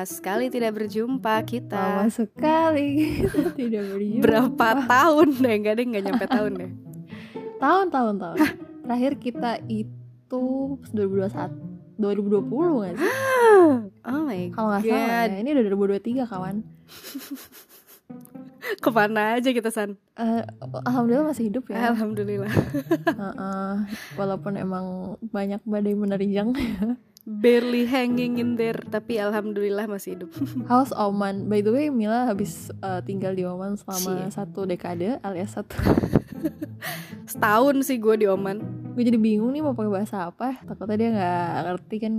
Lama sekali tidak berjumpa kita. Lama sekali tidak berjumpa. Berapa tahun deh? Enggak deh, enggak nyampe tahun deh. Tahun-tahun tahun. Terakhir kita itu 2021 2020 gak sih? Oh my god. Kalau nggak salah ya. Ini udah 2023 kawan. Ke mana aja kita san? Eh, Alhamdulillah masih hidup ya. Alhamdulillah. Heeh. walaupun emang banyak badai menerjang. Barely hanging in there, tapi alhamdulillah masih hidup. How's Oman? By the way, Mila habis eh, tinggal di Oman selama Cie. satu dekade alias satu. Setahun sih gue di Oman. Gue jadi bingung nih mau pakai bahasa apa. Takutnya dia nggak ngerti kan.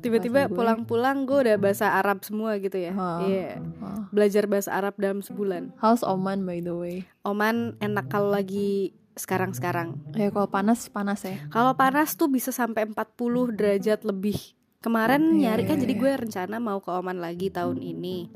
Tiba-tiba pulang-pulang gue udah bahasa Arab semua gitu ya. Iya. Oh. Belajar bahasa Arab dalam sebulan. How's Oman by the way? Oman enak kalau lagi sekarang-sekarang. Ya kalau panas panas ya. Kalau panas tuh bisa sampai 40 derajat lebih. Kemarin Iya, nyari kan iya, jadi iya. gue rencana mau ke Oman lagi tahun ini.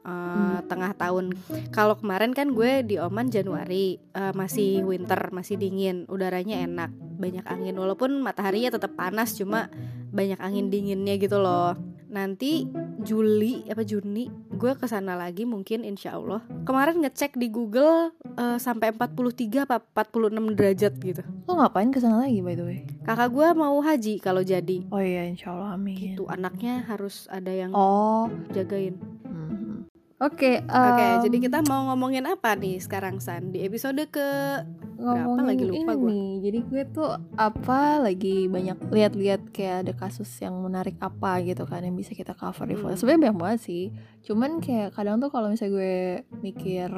Eh, Hmm. tengah tahun. Kalau kemarin kan gue di Oman Januari, eh, masih winter, masih dingin, udaranya enak, banyak angin walaupun mataharinya tetap panas cuma banyak angin dinginnya gitu loh. Nanti Juli apa Juni gue ke sana lagi mungkin insya Allah. Kemarin ngecek di Google eh, sampai 43 apa 46 derajat gitu. Lo ngapain ke sana lagi by the way? Kakak gue mau haji kalau jadi. Oh iya insya Allah amin Gitu anaknya harus ada yang Oh jagain. mhm. Oke Oke, em, jadi kita mau ngomongin apa nih sekarang San? Di episode ke ngomongin lagi lupa nih Jadi gue tuh apa lagi banyak lihat-lihat kayak ada kasus yang menarik apa gitu kan Yang bisa kita cover di Hmm. Sebenarnya banyak banget sih Cuman kayak kadang tuh kalau misalnya gue mikir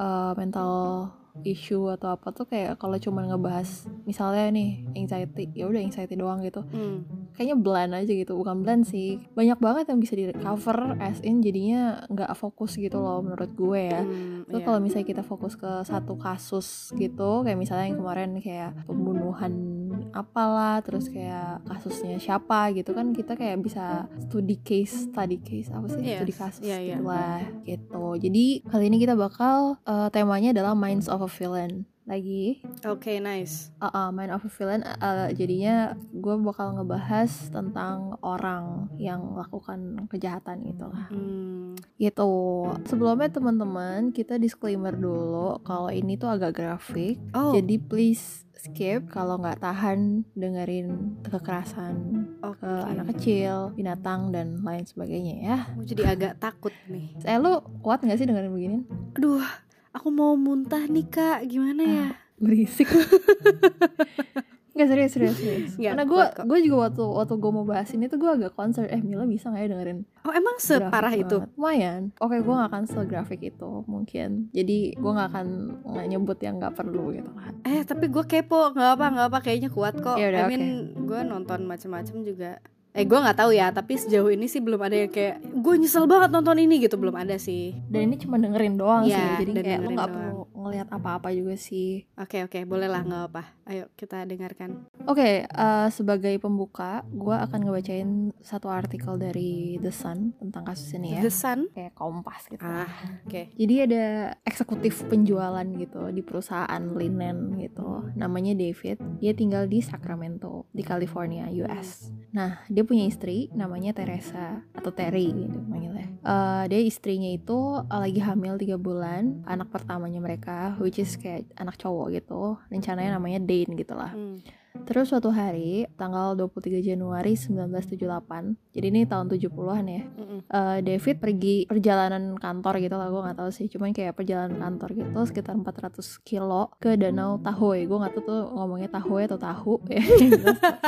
eh, mental issue atau apa tuh kayak kalau cuman ngebahas misalnya nih anxiety ya udah anxiety doang gitu. Hmm, kayaknya bland aja gitu bukan bland sih. Banyak banget yang bisa di cover as in jadinya nggak fokus gitu loh menurut gue ya. Hmm, Tuh iya. kalau misalnya kita fokus ke satu kasus gitu kayak misalnya yang kemarin kayak pembunuhan apalah terus kayak kasusnya siapa gitu kan kita kayak bisa studi case study case apa sih? Yes, studi kasus iya. gitu lah gitu. Jadi kali ini kita bakal eh, temanya adalah minds of a villain lagi. Oke, nice. Uh, uh, Mind of a Villain uh, jadinya gue bakal ngebahas tentang orang yang melakukan kejahatan gitu lah. Hmm, gitu. Sebelumnya teman-teman kita disclaimer dulu kalau ini tuh agak grafik. Oh, jadi please skip kalau nggak tahan dengerin kekerasan oke. ke anak kecil binatang dan lain sebagainya ya. Jadi agak takut nih. eh lu kuat nggak sih dengerin begini? Aduh, aku mau muntah nih kak, gimana ya? berisik Nggak serius serius serius Nggak, Karena gue gue juga waktu waktu gue mau bahas ini tuh gue agak concern Eh Mila bisa gak ya dengerin Oh emang separah itu? banget? Lumayan Oke gue gak akan segrafik itu mungkin Jadi gue gak akan nggak nyebut yang gak perlu gitu kan Eh tapi gue kepo, nggak apa nggak apa, kayaknya kuat kok. Ya udah, I mean, gue nonton macem-macem juga. Eh gue nggak tahu ya, tapi sejauh ini sih belum ada yang kayak gue nyesel banget nonton ini gitu, belum ada sih. Dan ini cuma dengerin doang Iya, sih Jadi kayak lo gak doang. perlu ngelihat apa-apa juga sih Oke oke, boleh lah nggak apa. Ayo kita dengarkan. Oke, eh, sebagai pembuka, gue akan ngebacain satu artikel dari The Sun tentang kasus ini ya. The Sun. Kayak kompas gitu. Ah, oke. Jadi ada eksekutif penjualan gitu di perusahaan linen gitu. Namanya David. Dia tinggal di Sacramento, di California, US. Nah, dia punya istri namanya Teresa atau Terry gitu manggilnya. Eh, dia istrinya itu eh, lagi hamil 3 bulan, anak pertamanya mereka which is kayak anak cowok gitu. Rencananya namanya Dane gitu lah. Hmm. Terus suatu hari tanggal 23 Januari 1978, jadi ini tahun 70-an ya. Mm-mm. eh, David pergi perjalanan kantor gitu lah, gue nggak tahu sih, cuman kayak perjalanan kantor gitu sekitar 400 kilo ke Danau Tahoe. Gue nggak tahu tuh ngomongnya Tahoe atau Tahu ya.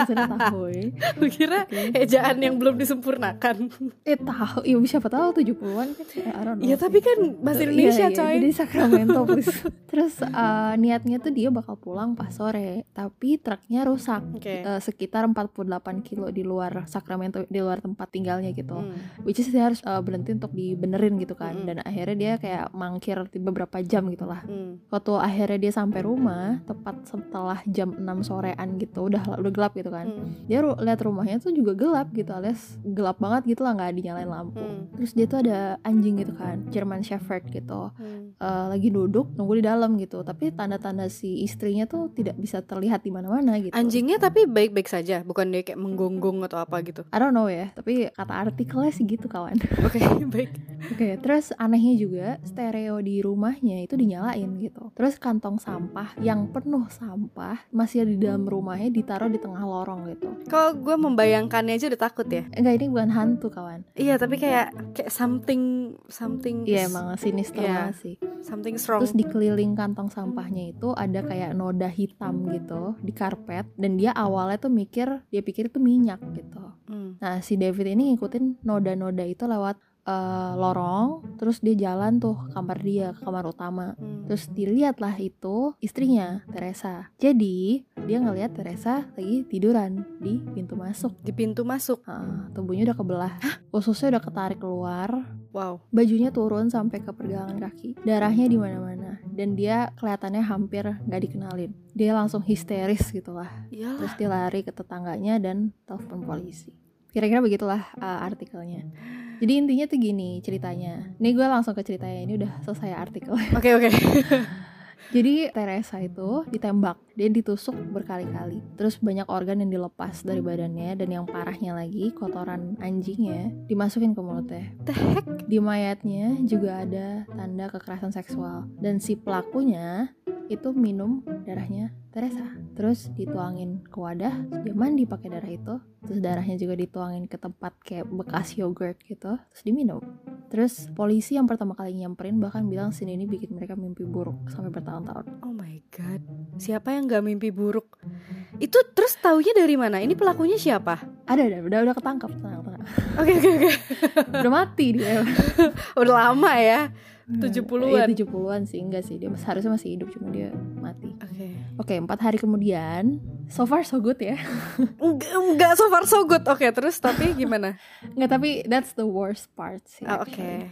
Tahoe. Gue kira Oke. ejaan yang belum disempurnakan. Eh tahu, iya siapa tahu 70-an kan. Iya tapi kan bahasa Iya, Indonesia iya, coy. Jadi Sacramento please. Terus eh, niatnya tuh dia bakal pulang pas sore, tapi truknya rusak. Oke. Eh, sekitar 48 kilo di luar Sacramento, di luar tempat tinggalnya gitu. Hmm. Which is dia harus eh, berhenti untuk dibenerin gitu kan. Mm-mm. Dan akhirnya dia kayak mangkir beberapa jam gitu lah. Hmm. Waktu akhirnya dia sampai rumah, tepat setelah jam 6 sorean gitu, udah udah gelap gitu kan. Hmm. Dia ru- lihat rumahnya tuh juga gelap gitu, alias gelap banget gitu lah, nggak dinyalain lampu. Hmm. Terus dia tuh ada anjing gitu kan, German Shepherd gitu Hmm. eh, lagi duduk nunggu di dalam gitu tapi tanda-tanda si istrinya tuh tidak bisa terlihat di mana-mana gitu Anjingnya tapi baik-baik saja, bukan dia kayak menggonggong atau apa gitu. I don't know ya tapi kata artikelnya sih gitu kawan Oke, baik. oke terus anehnya juga stereo di rumahnya itu dinyalain gitu terus kantong sampah yang penuh sampah masih ada di dalam rumahnya ditaruh di tengah lorong gitu Kalau gue membayangkannya aja udah takut ya. enggak ini bukan hantu kawan Iya, tapi kayak kayak something something iya emang sinister Iya. banget sih something strong. Terus dikeliling kantong sampahnya itu ada kayak noda hitam gitu di karpet dan dia awalnya tuh mikir dia pikir itu minyak gitu. Hmm. Nah si David ini ngikutin noda-noda itu lewat eh, lorong, terus dia jalan tuh ke kamar dia ke kamar utama. Hmm. Terus dilihatlah itu istrinya Teresa. Jadi dia ngelihat Teresa lagi tiduran di pintu masuk. di pintu masuk. Ah, tubuhnya udah kebelah, ususnya udah ketarik keluar, Wow. bajunya turun sampai ke pergelangan kaki darahnya di mana-mana dan dia kelihatannya hampir nggak dikenalin dia langsung histeris gitulah Iyalah. terus dia lari ke tetangganya dan telepon polisi kira-kira begitulah uh, artikelnya. Jadi intinya tuh gini ceritanya. Ini gue langsung ke ceritanya ini udah selesai artikel. Oke, oke. jadi Teresa itu ditembak dia ditusuk berkali-kali. Terus banyak organ yang dilepas dari badannya dan yang parahnya lagi kotoran anjingnya dimasukin ke mulutnya. The di mayatnya juga ada tanda kekerasan seksual. Dan si pelakunya itu minum darahnya Teresa. Terus dituangin ke wadah dia mandi pakai darah itu. Terus darahnya juga dituangin ke tempat kayak bekas yogurt gitu terus diminum. Terus polisi yang pertama kali nyamperin bahkan bilang sini ini bikin mereka mimpi buruk sampai bertahun-tahun. Oh my god. Siapa yang gak mimpi buruk? Itu terus taunya dari mana? Ini pelakunya siapa? ada ada udah udah ketangkap Oke, oke, oke. udah mati dia Udah lama ya. 70-an. Iya, 70-an sih enggak sih dia seharusnya masih hidup cuma dia mati Oke. Oke, empat hari kemudian, so far so good ya. Enggak, enggak so far so good. Oke, terus tapi gimana? Nggak, tapi that's the worst part sih. Ah, Oke. actually.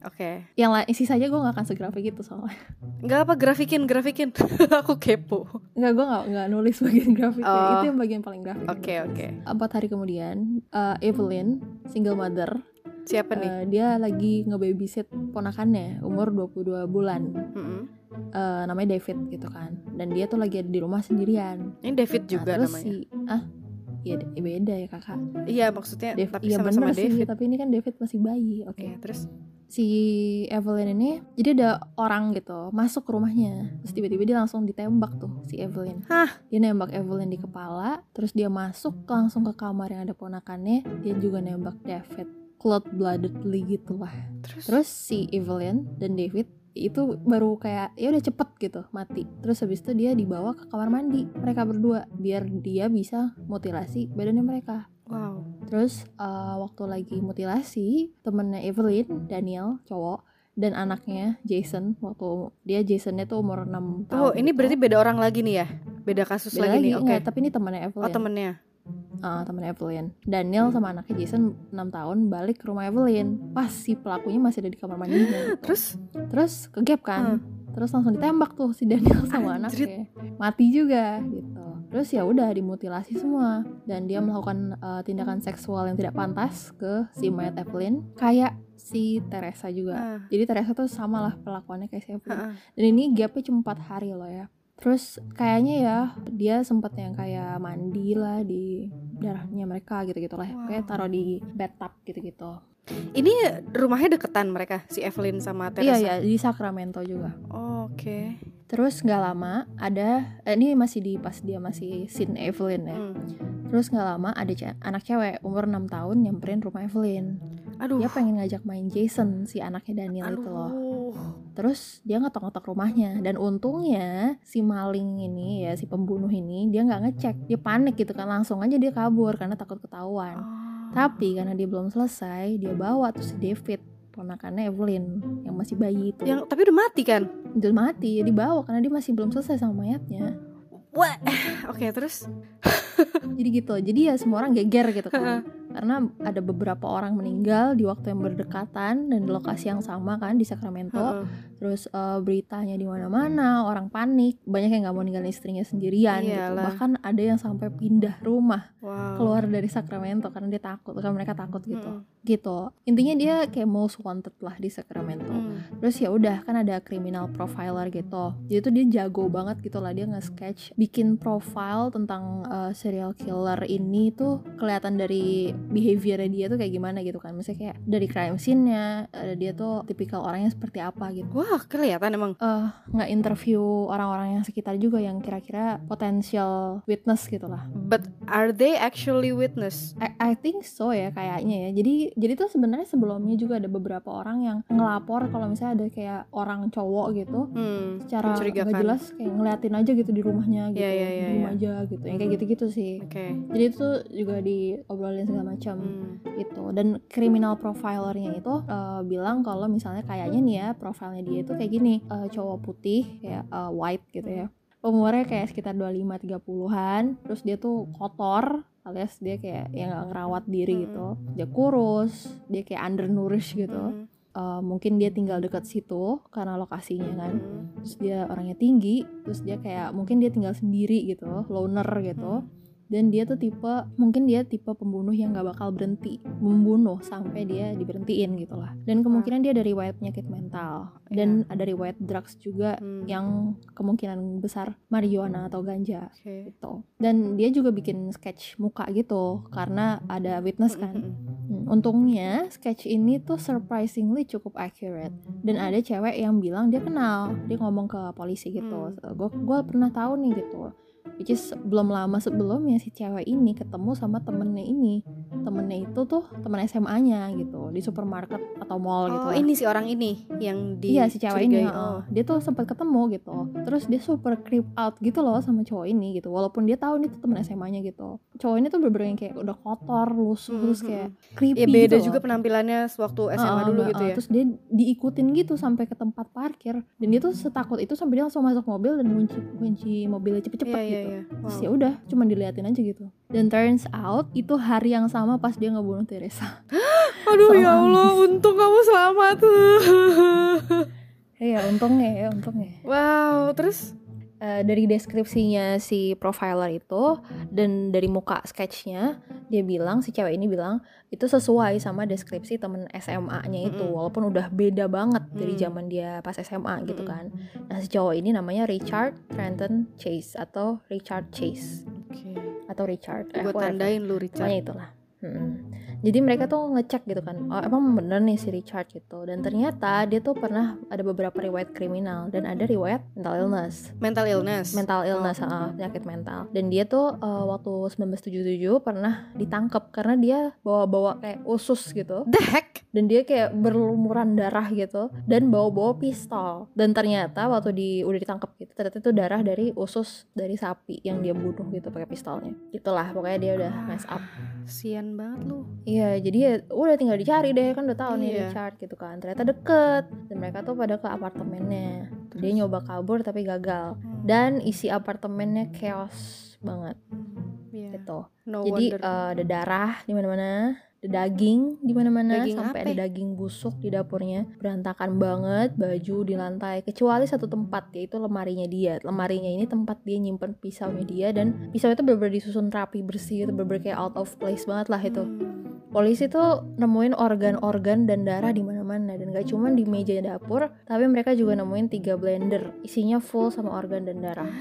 Oke. Yang lain, sisanya gue nggak akan segrafik itu soalnya. Enggak apa grafikin, grafikin. Aku kepo. Nggak, gue nggak nggak nulis bagian grafiknya. Oh. Itu yang bagian paling grafik. Oke, oke. Empat hari kemudian, uh, Evelyn, single mother, Siapa nih? uh, dia lagi nge-babysit ponakannya, umur 22 bulan. Mm-mm. Uh, namanya David gitu kan. Dan dia tuh lagi ada di rumah sendirian. Ini David Nah, juga terus namanya. si ah Iya, beda ya kakak. Iya, maksudnya Dav- tapi iya sama-sama bener sih, David. tapi ini kan David masih bayi. Oke. Oke, terus si Evelyn ini jadi ada orang gitu masuk ke rumahnya. Terus tiba-tiba dia langsung ditembak tuh si Evelyn. Hah? dia nembak Evelyn di kepala terus dia masuk langsung ke kamar yang ada ponakannya. Dia juga nembak David cold bloodedly gitu lah. Terus, terus si Evelyn dan David itu baru kayak ya udah cepet gitu mati. Terus habis itu dia dibawa ke kamar mandi mereka berdua biar dia bisa mutilasi badannya mereka wow. Terus eh, waktu lagi mutilasi, temennya Evelyn, Daniel, cowok, dan anaknya Jason, waktu dia Jasonnya tuh umur 6 tahun. Oh, ini gitu. berarti beda orang lagi nih ya? Beda kasus Beda lagi, lagi, nih. Oke. enggak, tapi ini temennya Evelyn. Oh, temennya. Ah, temennya Evelyn. Daniel sama anaknya Jason 6 tahun balik ke rumah Evelyn. Pas si pelakunya masih ada di kamar mandinya. gitu. Terus terus ke gap kan. Terus langsung ditembak tuh si Daniel sama anaknya. Mati juga gitu. Terus ya udah dimutilasi semua dan dia melakukan uh, tindakan seksual yang tidak pantas ke si mayat Evelyn kayak si Teresa juga. ah, Jadi Teresa tuh sama lah perlakuannya kayak si Evelyn. ah, ah. Dan ini gapnya cuma 4 hari loh ya. Terus kayaknya ya dia sempet yang kayak mandi lah di darahnya mereka gitu-gitu lah. Wow. Kayak taruh di bathtub gitu-gitu. Ini rumahnya deketan mereka si Evelyn sama Iya Teresa. iya di Sacramento juga. Oh, Oke. Terus nggak lama ada eh, ini masih di pas dia masih scene Evelyn ya. Hmm. Terus nggak lama ada ce- anak cewek umur 6 tahun nyamperin rumah Evelyn. Aduh. Dia pengen ngajak main Jason si anaknya Daniel itu loh. Aduh. Terus dia ngetok-ngetok rumahnya dan untungnya si maling ini ya si pembunuh ini dia nggak ngecek dia panik gitu kan langsung aja dia kabur karena takut ketahuan. Ah. Tapi karena dia belum selesai dia bawa tuh si David ponakannya Evelyn yang masih bayi itu yang tapi udah mati kan? udah mati ya dibawa karena dia masih belum selesai sama mayatnya Wah. Oke, terus jadi gitu jadi ya semua orang geger gitu kan karena ada beberapa orang meninggal di waktu yang berdekatan dan di lokasi yang sama kan di Sacramento Heeh. Terus eh, beritanya di mana-mana orang panik banyak yang nggak mau ninggalin istrinya sendirian gitu. Bahkan ada yang sampai pindah rumah Wow. keluar dari Sacramento karena dia takut karena mereka takut gitu. Mm-mm. gitu. Intinya dia kayak most wanted lah di Sacramento. Hmm. terus ya udah kan ada criminal profiler gitu. Jadi tuh dia jago banget gitu lah dia nge-sketch bikin profile tentang uh, serial killer ini tuh kelihatan dari behaviornya dia tuh kayak gimana gitu kan. Misalnya kayak dari crime scene-nya ada dia tuh tipikal orangnya seperti apa gitu Wah, kelihatan emang. eh nggak interview orang-orang yang sekitar juga yang kira-kira potensial witness gitu lah But are they actually witness? I, I think so ya kayaknya ya. Jadi jadi tuh sebenarnya sebelumnya juga ada beberapa orang yang ngelapor kalau misalnya ada kayak orang cowok gitu Hmm. secara nggak jelas kayak ngeliatin aja gitu di rumahnya gitu, Iya, iya, iya, diem iya. aja gitu. Yang kayak gitu-gitu sih. Oke. Jadi itu juga diobrolin segala macam Hmm. gitu. Dan criminal profilernya itu eh, bilang kalau misalnya kayaknya nih ya profilnya dia itu kayak gini, eh, cowok putih kayak eh, white gitu ya. Umurnya kayak sekitar 25-30an, terus dia tuh kotor alias dia kayak yang nggak ngerawat diri Hmm. gitu. Dia kurus, dia kayak undernourished gitu. Eh, mungkin dia tinggal dekat situ karena lokasinya kan. Hmm. Terus dia orangnya tinggi, terus dia kayak mungkin dia tinggal sendiri gitu, loner gitu dan dia tuh tipe mungkin dia tipe pembunuh yang gak bakal berhenti membunuh sampai dia diberhentiin gitu lah. Dan kemungkinan dia ada riwayat penyakit mental. Dan ada riwayat drugs juga Hmm. yang kemungkinan besar marijuana atau ganja Oke. gitu. Dan dia juga bikin sketch muka gitu karena ada witness kan. Hmm. Hmm, untungnya sketch ini tuh surprisingly cukup accurate. Dan ada cewek yang bilang dia kenal dia ngomong ke polisi gitu. Gue gue pernah tahu nih gitu which is belum lama sebelumnya si cewek ini ketemu sama temennya ini temennya itu tuh temen SMA-nya gitu di supermarket atau mall gitu Oh, ini si orang ini yang di Iya si cewek ini. Oh. dia tuh sempat ketemu gitu. Terus dia super creep out gitu loh sama cowok ini gitu. Walaupun dia tahu ini tuh temen SMA-nya gitu. Cowok ini tuh bener-bener yang kayak udah kotor, lusuh, Hmm, terus hmm, kayak creepy Ya beda gitu juga loh. penampilannya sewaktu SMA Heeh, dulu Mbak, gitu ya. Terus dia diikutin gitu sampai ke tempat parkir dan dia tuh setakut itu sampai dia langsung masuk mobil dan kunci kunci mobilnya cepet-cepet Iya, iya, gitu. Iya. Terus Wow. ya udah, cuma diliatin aja gitu. Dan turns out itu hari yang sama pas dia ngebunuh Teresa. Aduh ya Allah, untung kamu selamat. Iya, untungnya ya, untungnya. wow, terus Eh, dari deskripsinya si profiler itu dan dari muka sketchnya dia bilang si cewek ini bilang itu sesuai sama deskripsi temen SMA-nya itu Mm-mm. walaupun udah beda banget dari Hmm. zaman dia pas SMA gitu Mm-mm. kan nah si cowok ini namanya Richard Trenton Chase atau Richard Chase Oke. atau Richard eh, Gue whatever. tandain lu Richard. Itulah Mm-mm. Jadi mereka tuh ngecek gitu kan, oh emang bener nih si Richard gitu. Dan ternyata dia tuh pernah ada beberapa riwayat kriminal dan ada riwayat mental illness. Mental illness. mental illness ah, penyakit mental. Dan dia tuh eh, waktu 1977 pernah ditangkap karena dia bawa-bawa kayak usus gitu. The heck? dan dia kayak berlumuran darah gitu dan bawa-bawa pistol. Dan ternyata waktu di udah ditangkap gitu ternyata itu darah dari usus dari sapi yang dia bunuh gitu pakai pistolnya. Gitulah pokoknya dia udah mess up. Sian banget lu. Iya, jadi ya udah tinggal dicari deh kan udah tahu nih Iya. Richard gitu kan. Ternyata deket dan mereka tuh pada ke apartemennya. Dia nyoba kabur tapi gagal. Dan isi apartemennya chaos banget Iya. gitu. No jadi wonder. eh, ada darah di mana-mana, ada daging di mana-mana sampai apa? ada daging busuk di dapurnya. Berantakan banget, baju di lantai kecuali satu tempat yaitu lemarinya dia. Lemarinya ini tempat dia nyimpen pisaunya dia dan pisau itu bener-bener disusun rapi bersih itu bener-bener kayak out of place banget lah itu Hmm. polisi tuh nemuin organ-organ dan darah di mana-mana dan gak cuman di meja dapur tapi mereka juga nemuin tiga blender isinya full sama organ dan darah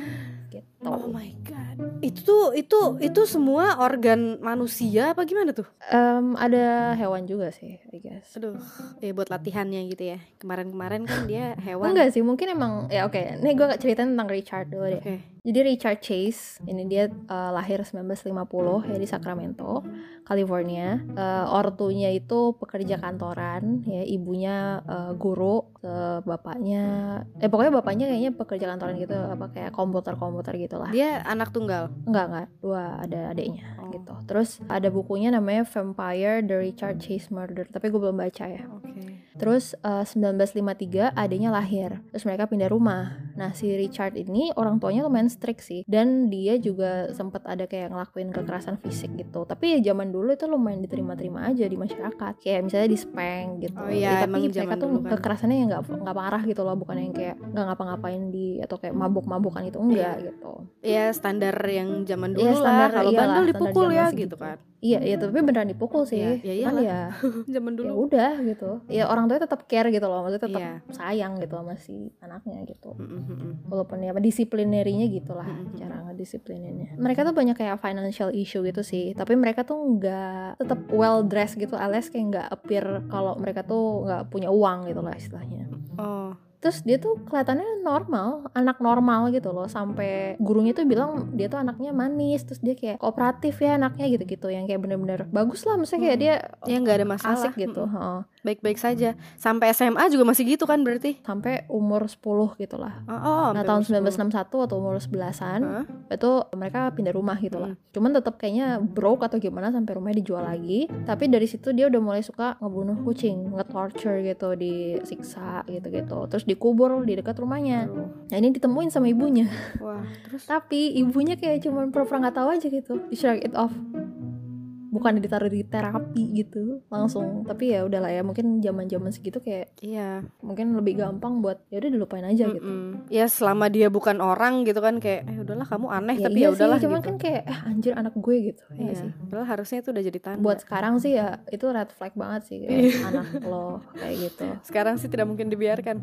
gitu. Oh my god. Itu tuh itu itu semua organ manusia apa gimana tuh? Em, ada hewan juga sih, I guess. Aduh, ya buat latihannya gitu ya. Kemarin-kemarin kan dia hewan. Enggak sih, mungkin emang ya oke. Nih gue ceritain tentang Richard dulu deh. Oke. Jadi Richard Chase ini dia eh, lahir 1950 ya di Sacramento, California. Eh, ortunya itu pekerja kantoran, ya ibunya eh, guru, eh, bapaknya eh pokoknya bapaknya kayaknya pekerja kantoran gitu, apa kayak komputer-komputer gitulah. Dia anak tunggal. Enggak enggak, dua ada adiknya Oh. gitu. Terus ada bukunya namanya Vampire: The Richard Chase Murder, tapi gue belum baca ya. Oke. Terus eh, 1953 adiknya lahir. Terus mereka pindah rumah. Nah, si Richard ini orang tuanya lumayan strict sih dan dia juga sempat ada kayak ngelakuin kekerasan fisik gitu. Tapi ya zaman dulu itu lumayan diterima-terima aja di masyarakat. Kayak misalnya di spank gitu. Oh iya, Ya, tapi mereka tuh kan. kekerasannya yang nggak nggak parah gitu loh, bukan yang kayak nggak ngapa-ngapain di atau kayak mabuk-mabukan itu enggak gitu. Ya standar yang zaman dulu Iya, lah. standar, Kalau iyalah, bandel dipukul ya gitu kan. Iya, iya tapi beneran dipukul sih. Iya, ya Cuman iyalah. ya Zaman ya dulu. udah gitu. Ya orang tuanya tetap care gitu loh, maksudnya tetap Iya. sayang gitu sama si anaknya gitu. Mm, mm, mm. walaupun ya apa disiplinerinya gitulah Mm-mm. cara ngedisiplininnya mereka tuh banyak kayak financial issue gitu sih tapi mereka tuh nggak tetap well dressed gitu alias kayak nggak appear kalau mereka tuh nggak punya uang gitu lah istilahnya Oh. terus dia tuh kelihatannya normal anak normal gitu loh sampai gurunya tuh bilang dia tuh anaknya manis terus dia kayak kooperatif ya anaknya gitu-gitu yang kayak bener-bener bagus lah maksudnya kayak Hmm. dia Ya nggak ada masalah. asik gitu Mm, heeh. Baik-baik saja. Sampai SMA juga masih gitu kan berarti? sampai umur 10 gitu lah Oh, oh Nah tahun umur 10. 1961 atau umur 11-an Hah? itu mereka pindah rumah gitu lah. Hmm. Cuman tetap kayaknya broke atau gimana sampai rumahnya dijual lagi. Tapi dari situ dia udah mulai suka ngebunuh kucing, nge-torture gitu, disiksa gitu-gitu. Terus dikubur di dekat rumahnya. Nah ini ditemuin sama ibunya. Wah, terus Tapi ibunya kayak cuman pura-pura nggak tahu aja gitu. Di shrug it off. Bukan ditaruh di terapi gitu langsung. Tapi ya udahlah ya mungkin zaman-zaman segitu kayak iya. mungkin lebih gampang buat ya udah dilupain aja gitu. Mm-mm. Ya selama dia bukan orang gitu kan kayak eh udahlah kamu aneh Ya, tapi iya ya udahlah sih, cuman gitu. kan kayak eh, anjir anak gue gitu. ya Iya. sih? Padahal harusnya itu udah jadi tanda. buat sekarang sih ya itu red flag banget sih kayak Iya. anak lo kayak gitu sekarang sih tidak mungkin dibiarkan.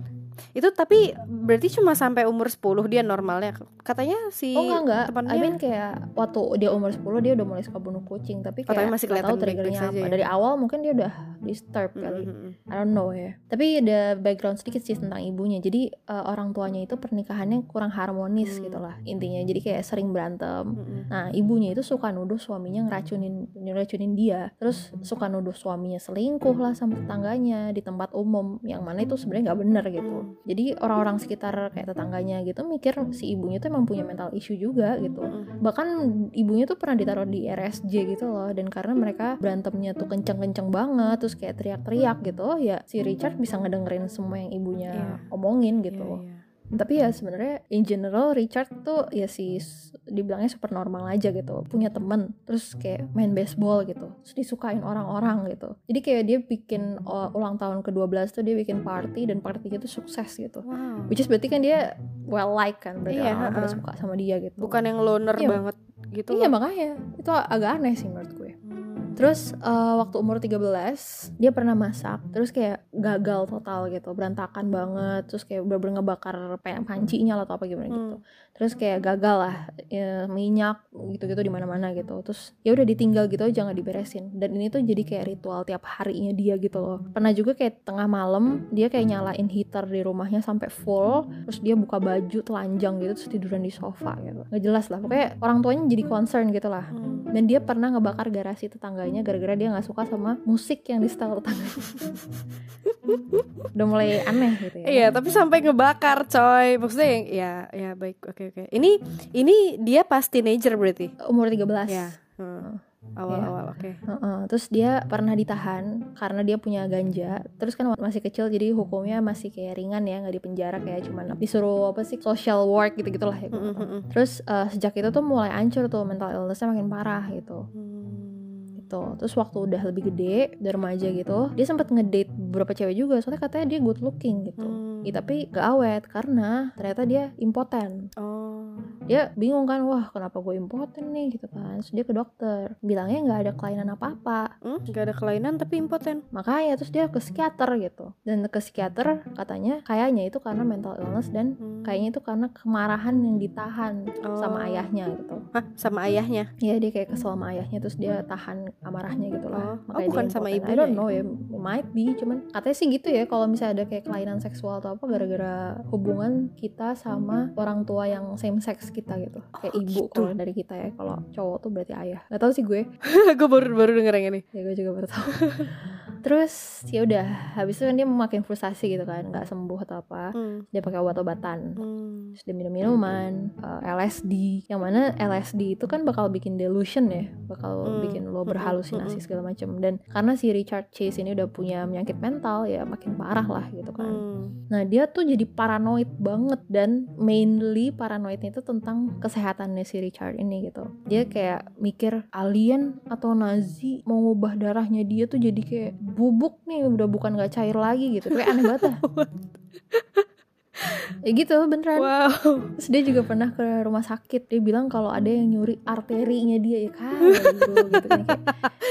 Itu tapi berarti cuma sampai umur 10 dia normalnya. Katanya si oh enggak enggak temannya I mean kayak waktu dia umur 10 dia udah mulai suka bunuh kucing tapi Oh, kayak masih nggak tahu kelihatan baik-baik triggernya apa ya? dari awal mungkin dia udah disturb Mm, kali mm, mm, mm. I don't know ya tapi ada background sedikit sih tentang ibunya jadi eh, orang tuanya itu pernikahannya kurang harmonis Hmm. gitu lah intinya jadi kayak sering berantem Mm, mm. Nah, ibunya itu suka nuduh suaminya ngeracunin ngeracunin dia. Terus suka nuduh suaminya selingkuh lah sama tetangganya di tempat umum yang mana itu sebenarnya nggak benar gitu. Jadi orang-orang sekitar kayak tetangganya gitu mikir si ibunya tuh emang punya mental issue juga gitu. Bahkan ibunya tuh pernah ditaruh di RSJ gitu loh dan karena mereka berantemnya tuh kenceng-kenceng banget terus kayak teriak-teriak gitu ya si Richard bisa ngedengerin semua yang ibunya Iya. omongin gitu loh iya. Tapi ya sebenarnya in general Richard tuh ya sih dibilangnya super normal aja gitu punya temen terus kayak main baseball gitu terus disukain orang-orang gitu jadi kayak dia bikin uh, ulang tahun ke-12 tuh dia bikin party dan partinya tuh sukses gitu Wow. which is berarti kan dia well like kan berarti Iya, orang-orang pada ha-ha. suka sama dia gitu Bukan yang loner Iya. banget gitu. iya loh. makanya itu agak aneh sih menurut gue Hmm. Terus eh, waktu umur 13 dia pernah masak, terus kayak gagal total gitu, berantakan banget, terus kayak bener-bener ngebakar pancinya lah atau apa gimana gitu. Hmm. Terus kayak gagal lah, ya, minyak gitu-gitu di mana-mana gitu. Terus ya udah ditinggal gitu aja nggak diberesin. Dan ini tuh jadi kayak ritual tiap harinya dia gitu loh. Pernah juga kayak tengah malam dia kayak nyalain heater di rumahnya sampai full, terus dia buka baju telanjang gitu terus tiduran di sofa gitu. Nggak jelas lah. Pokoknya orang tuanya jadi concern gitu lah Hmm. dan dia pernah ngebakar garasi tetangganya gara-gara dia nggak suka sama musik yang di setel tetangga udah mulai aneh gitu ya Iya, tapi sampai ngebakar, coy. Maksudnya yang ya ya baik. Oke, oke. Ini ini dia pas teenager berarti. umur 13 Ya. Hmm. Awal-awal, oke. Heeh, terus dia pernah ditahan karena dia punya ganja terus kan masih kecil jadi hukumnya masih kayak ringan ya nggak dipenjara kayak cuman disuruh apa sih social work gitu gitulah ya Mm, mm, mm, mm. terus eh, sejak itu tuh mulai hancur tuh mental illnessnya makin parah gitu Hmm. Gitu terus waktu udah lebih gede udah remaja gitu dia sempat ngedate beberapa cewek juga soalnya katanya dia good looking gitu Hmm. Ya, tapi gak awet karena ternyata dia impoten Oh. dia bingung kan wah kenapa gue impoten nih gitu kan terus dia ke dokter bilangnya nggak ada kelainan apa apa Hmm? Gak ada kelainan tapi impoten. makanya terus dia ke psikiater gitu dan ke psikiater katanya kayaknya itu karena mental illness dan Hmm. kayaknya itu karena kemarahan yang ditahan Oh. sama ayahnya gitu Hah, sama ayahnya. ya dia kayak kesel sama ayahnya terus dia tahan amarahnya gitu lah Oh. Oh, bukan sama impoten. I don't ya? know ya might be cuman katanya sih gitu ya kalau misalnya ada kayak kelainan seksual atau apa gara-gara hubungan kita sama orang tua yang same sex kita gitu kayak Oh, ibu gitu. kalau dari kita ya kalau cowok tuh berarti ayah gak tahu sih gue gue baru baru denger yang ini. ya gue juga baru tahu terus ya udah habis itu kan dia makin frustasi gitu kan nggak sembuh atau apa Hmm. dia pakai obat-obatan Hmm. terus dia minum minuman eh, LSD yang mana LSD itu kan bakal bikin delusion ya bakal Hmm. bikin lo Hmm, berhalusinasi hmm, segala macam dan karena si Richard Chase ini udah punya penyakit mental ya makin parah lah gitu kan Hmm. nah dia tuh jadi paranoid banget dan mainly paranoidnya itu tentang kesehatannya si Richard ini gitu dia kayak mikir alien atau Nazi mau ngubah darahnya dia tuh jadi kayak bubuk nih udah bukan nggak cair lagi gitu kayak aneh banget. ya gitu beneran Wow. Terus dia juga pernah ke rumah sakit Dia bilang kalau ada yang nyuri arterinya dia Ya kan gitu kan Kayak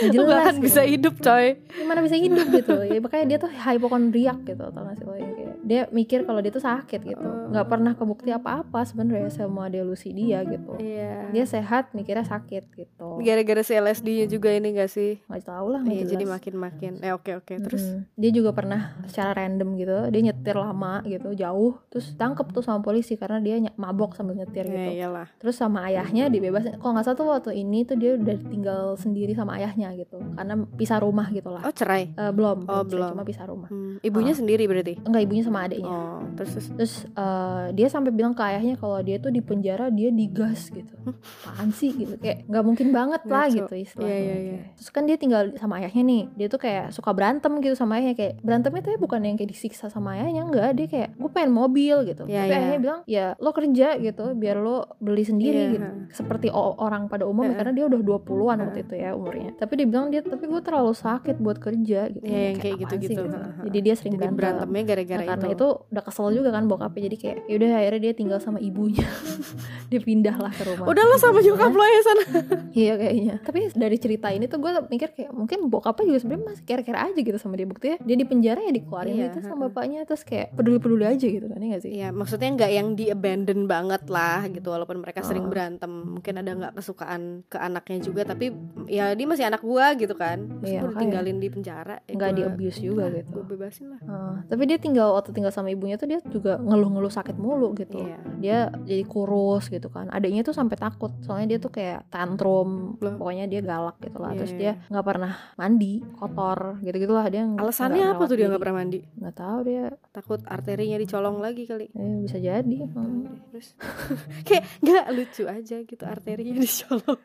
nggak Lu jelas akan gitu. bisa hidup coy. Gimana bisa hidup gitu ya, Makanya dia tuh hypochondriac gitu Tau gak sih lo yang kayak Dia mikir kalau dia tuh sakit gitu nggak pernah kebukti apa-apa sebenarnya Semua delusi dia gitu Iya. Dia sehat mikirnya sakit gitu Gara-gara si LSD-nya juga ini gak sih? Nggak tahu lah Iya, jadi makin-makin. Eh oke oke. Terus Mm-mm. dia juga pernah secara random gitu dia nyetir lama gitu jauh terus tangkep tuh sama polisi karena dia ny- mabok sambil nyetir gitu ya iyalah. terus sama ayahnya dibebasin kalau nggak salah tuh waktu ini tuh dia udah tinggal sendiri sama ayahnya gitu karena pisah rumah gitu lah Oh, cerai. Eh, belum Oh, belum. cuma pisah rumah Hmm, ibunya Ah. sendiri berarti. enggak ibunya sama adiknya Oh, terus terus. terus eh, dia sampai bilang ke ayahnya kalau dia tuh di penjara dia digas gitu apaan sih gitu kayak nggak mungkin banget lah Ngaco. gitu istilahnya iya, iya. Kayak- terus kan dia tinggal sama ayahnya nih dia tuh kayak suka berantem gitu sama ayahnya kayak berantemnya tuh ya bukan yang kayak disiksa sama ayahnya enggak dia kayak gue pengen mobil gitu. Iya, tapi iya. ayahnya bilang ya lo kerja gitu biar lo beli sendiri Iya, gitu. Seperti orang pada umumnya Heeh. karena dia udah 20-an waktu itu ya umurnya. Tapi dia bilang dia tapi gue terlalu sakit buat kerja gitu. Iya, yang kayak gitu-gitu. Ha. jadi dia sering Jadi berantem. berantemnya gara-gara Nah, karena itu. itu udah kesel juga kan bokapnya. Jadi kayak yaudah akhirnya dia tinggal sama ibunya. Dia pindah lah ke rumah. Udah lo sama ibunya. nyokap lo ya sana. iya kayaknya. Tapi dari cerita ini tuh gue mikir kayak mungkin bokapnya juga sebenarnya masih care-care aja gitu sama dia. Buktinya dia di penjara ya dikeluarin Iya, gitu sama bapaknya terus kayak peduli-peduli aja gitu ya gak sih Iya, maksudnya nggak yang di abandon banget lah gitu walaupun mereka sering Oh. berantem. Mungkin ada nggak kesukaan ke anaknya juga tapi ya dia masih anak gua gitu kan. Terus Iya, gua ditinggalin di penjara. Ya nggak di abuse juga udah, gitu Gua bebasin lah. Heeh. tapi dia tinggal waktu tinggal sama ibunya tuh dia juga ngeluh-ngeluh sakit mulu gitu Iya. dia jadi kurus gitu kan adiknya tuh sampai takut soalnya dia tuh kayak tantrum Loh. pokoknya dia galak gitu lah Iya, terus iya. dia nggak pernah mandi kotor gitu gitulah dia Alasannya apa tuh dia nggak pernah mandi? nggak tahu dia Takut arterinya dicolong lagi kali. eh, bisa jadi Tahu Hmm. deh, Terus kayak nggak lucu aja gitu arterinya dicolong.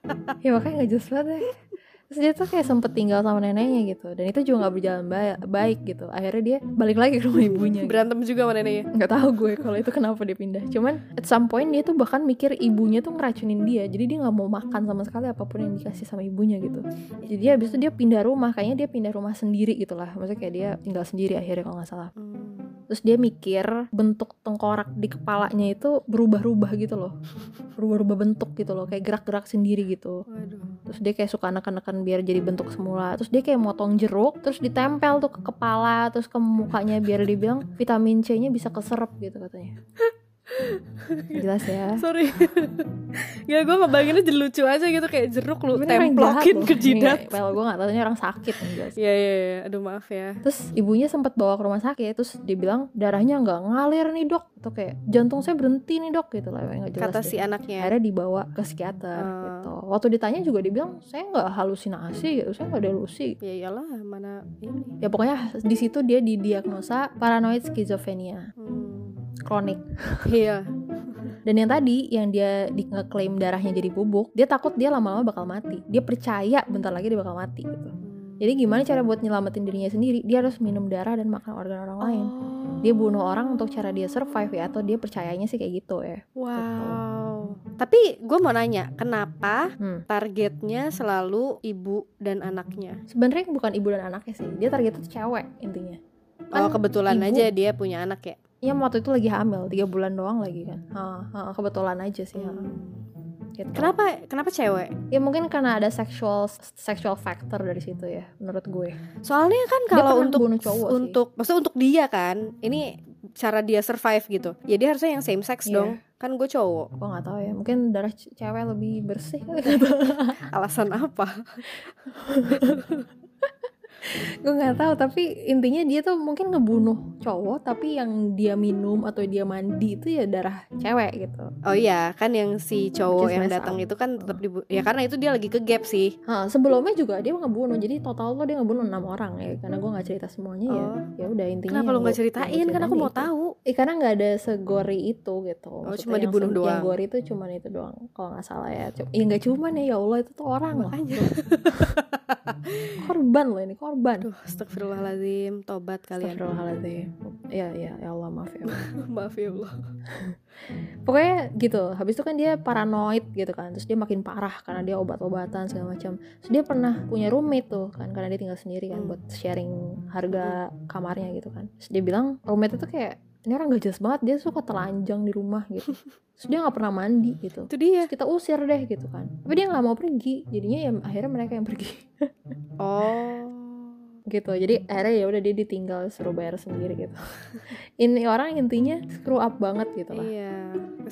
ya makanya nggak jelas banget ya. Terus dia tuh kayak sempet tinggal sama neneknya gitu Dan itu juga gak berjalan ba- baik gitu Akhirnya dia balik lagi ke rumah ibunya gitu. Berantem juga sama neneknya. Nggak tahu gue kalau itu kenapa dia pindah Cuman at some point dia tuh bahkan mikir ibunya tuh ngeracunin dia Jadi dia gak mau makan sama sekali apa pun yang dikasih sama ibunya gitu Jadi dia habis itu dia pindah rumah Kayaknya dia pindah rumah sendiri gitu lah Maksudnya kayak dia tinggal sendiri akhirnya kalau gak salah Hmm. Terus dia mikir bentuk tengkorak di kepalanya itu berubah-ubah gitu loh. Berubah-ubah bentuk gitu loh Kayak gerak-gerak sendiri gitu. Waduh. terus dia kayak suka neken-neken biar jadi bentuk semula. Terus dia kayak motong jeruk terus ditempel tuh ke kepala terus ke mukanya biar dibilang vitamin C nya bisa keserap gitu katanya jelas ya Sorry. ya gue ngebayanginnya jadi lucu aja gitu kayak jeruk lu templokin ke jidat. Ini, well gue gak tau ini orang sakit Iya iya iya. Aduh maaf ya. terus ibunya sempat bawa ke rumah sakit terus dibilang darahnya nggak ngalir nih dok atau kayak jantung saya berhenti nih dok gitu lah nggak jelas Kata deh. si anaknya. akhirnya dibawa ke psikiater Ah. gitu waktu ditanya juga dibilang saya nggak halusinasi gitu saya nggak delusi Ya iyalah mana ini. ya pokoknya di situ dia didiagnosa paranoid skizofrenia Hmm. Kronik Iya. dan yang tadi yang dia di ngeklaim darahnya jadi bubuk dia takut dia lama-lama bakal mati dia percaya bentar lagi dia bakal mati gitu jadi gimana cara buat nyelamatin dirinya sendiri dia harus minum darah dan makan organ orang lain Oh. dia bunuh orang untuk cara dia survive ya atau dia percayanya sih kayak gitu ya Wow. Tapi gue mau nanya, kenapa Hmm. targetnya selalu ibu dan anaknya? Sebenarnya bukan ibu dan anaknya sih. Dia targetnya cewek intinya. Oh Kan kebetulan ibu- aja dia punya anak ya. Iya waktu itu lagi hamil tiga bulan doang lagi kan. Ha, ha, kebetulan aja sih. ha. Gitu. Kenapa kenapa cewek? Ya mungkin karena ada sexual sexual factor dari situ ya menurut gue. Soalnya kan kalau untuk cowok sih. untuk maksudnya untuk dia kan, ini cara dia survive gitu. Ya dia harusnya yang same sex Iya. dong. Kan gue cowok. Gue nggak tahu ya. Mungkin darah cewek lebih bersih. Alasan apa? gue nggak tahu tapi intinya dia tuh mungkin ngebunuh cowok tapi yang dia minum atau dia mandi itu ya darah cewek gitu. Oh iya, kan yang si cowok yang datang itu kan tetap dibu ya karena itu dia lagi ke gap sih. Ha, sebelumnya juga dia ngebunuh jadi total tuh dia ngebunuh enam orang ya karena gue nggak cerita semuanya ya Oh. ya udah intinya Kenapa lu nggak ceritain? Kan aku mau itu. tahu. Eh, karena nggak ada segori itu gitu. Oh, Maksudnya cuma yang dibunuh doang. Yang gori itu cuma itu doang. Kalau nggak salah ya. Cuma, ya nggak cuman ya, ya Allah itu tuh orang loh. Makanya. Korban loh ini korban. Aduh, astagfirullahaladzim, tobat kalian. Astagfirullahaladzim. Ya ya ya Allah maaf ya. Allah. Maaf ya Allah. Pokoknya gitu. Habis itu kan dia paranoid gitu kan. Terus dia makin parah karena dia obat-obatan segala macam. Terus dia pernah punya roommate tuh kan karena dia tinggal sendiri kan Hmm. buat sharing harga kamarnya gitu kan. Terus dia bilang roommate itu kayak ini orang gak jelas banget dia suka telanjang di rumah gitu. Terus dia nggak pernah mandi gitu. Itu dia. Terus kita usir deh gitu kan. Tapi dia nggak mau pergi. Jadinya ya akhirnya mereka yang pergi Oh. Gitu. Jadi akhirnya ya udah dia ditinggal suruh bayar sendiri gitu. Ini orang intinya screw up banget gitu lah. Iya.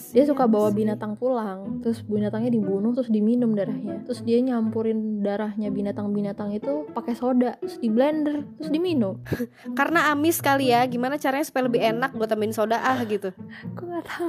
dia suka bawa binatang pulang terus binatangnya dibunuh terus diminum darahnya terus dia nyampurin darahnya binatang-binatang itu pakai soda terus di blender terus diminum Karena amis kali ya. Gimana caranya supaya lebih enak buat tambahin soda ah gitu. aku nggak tahu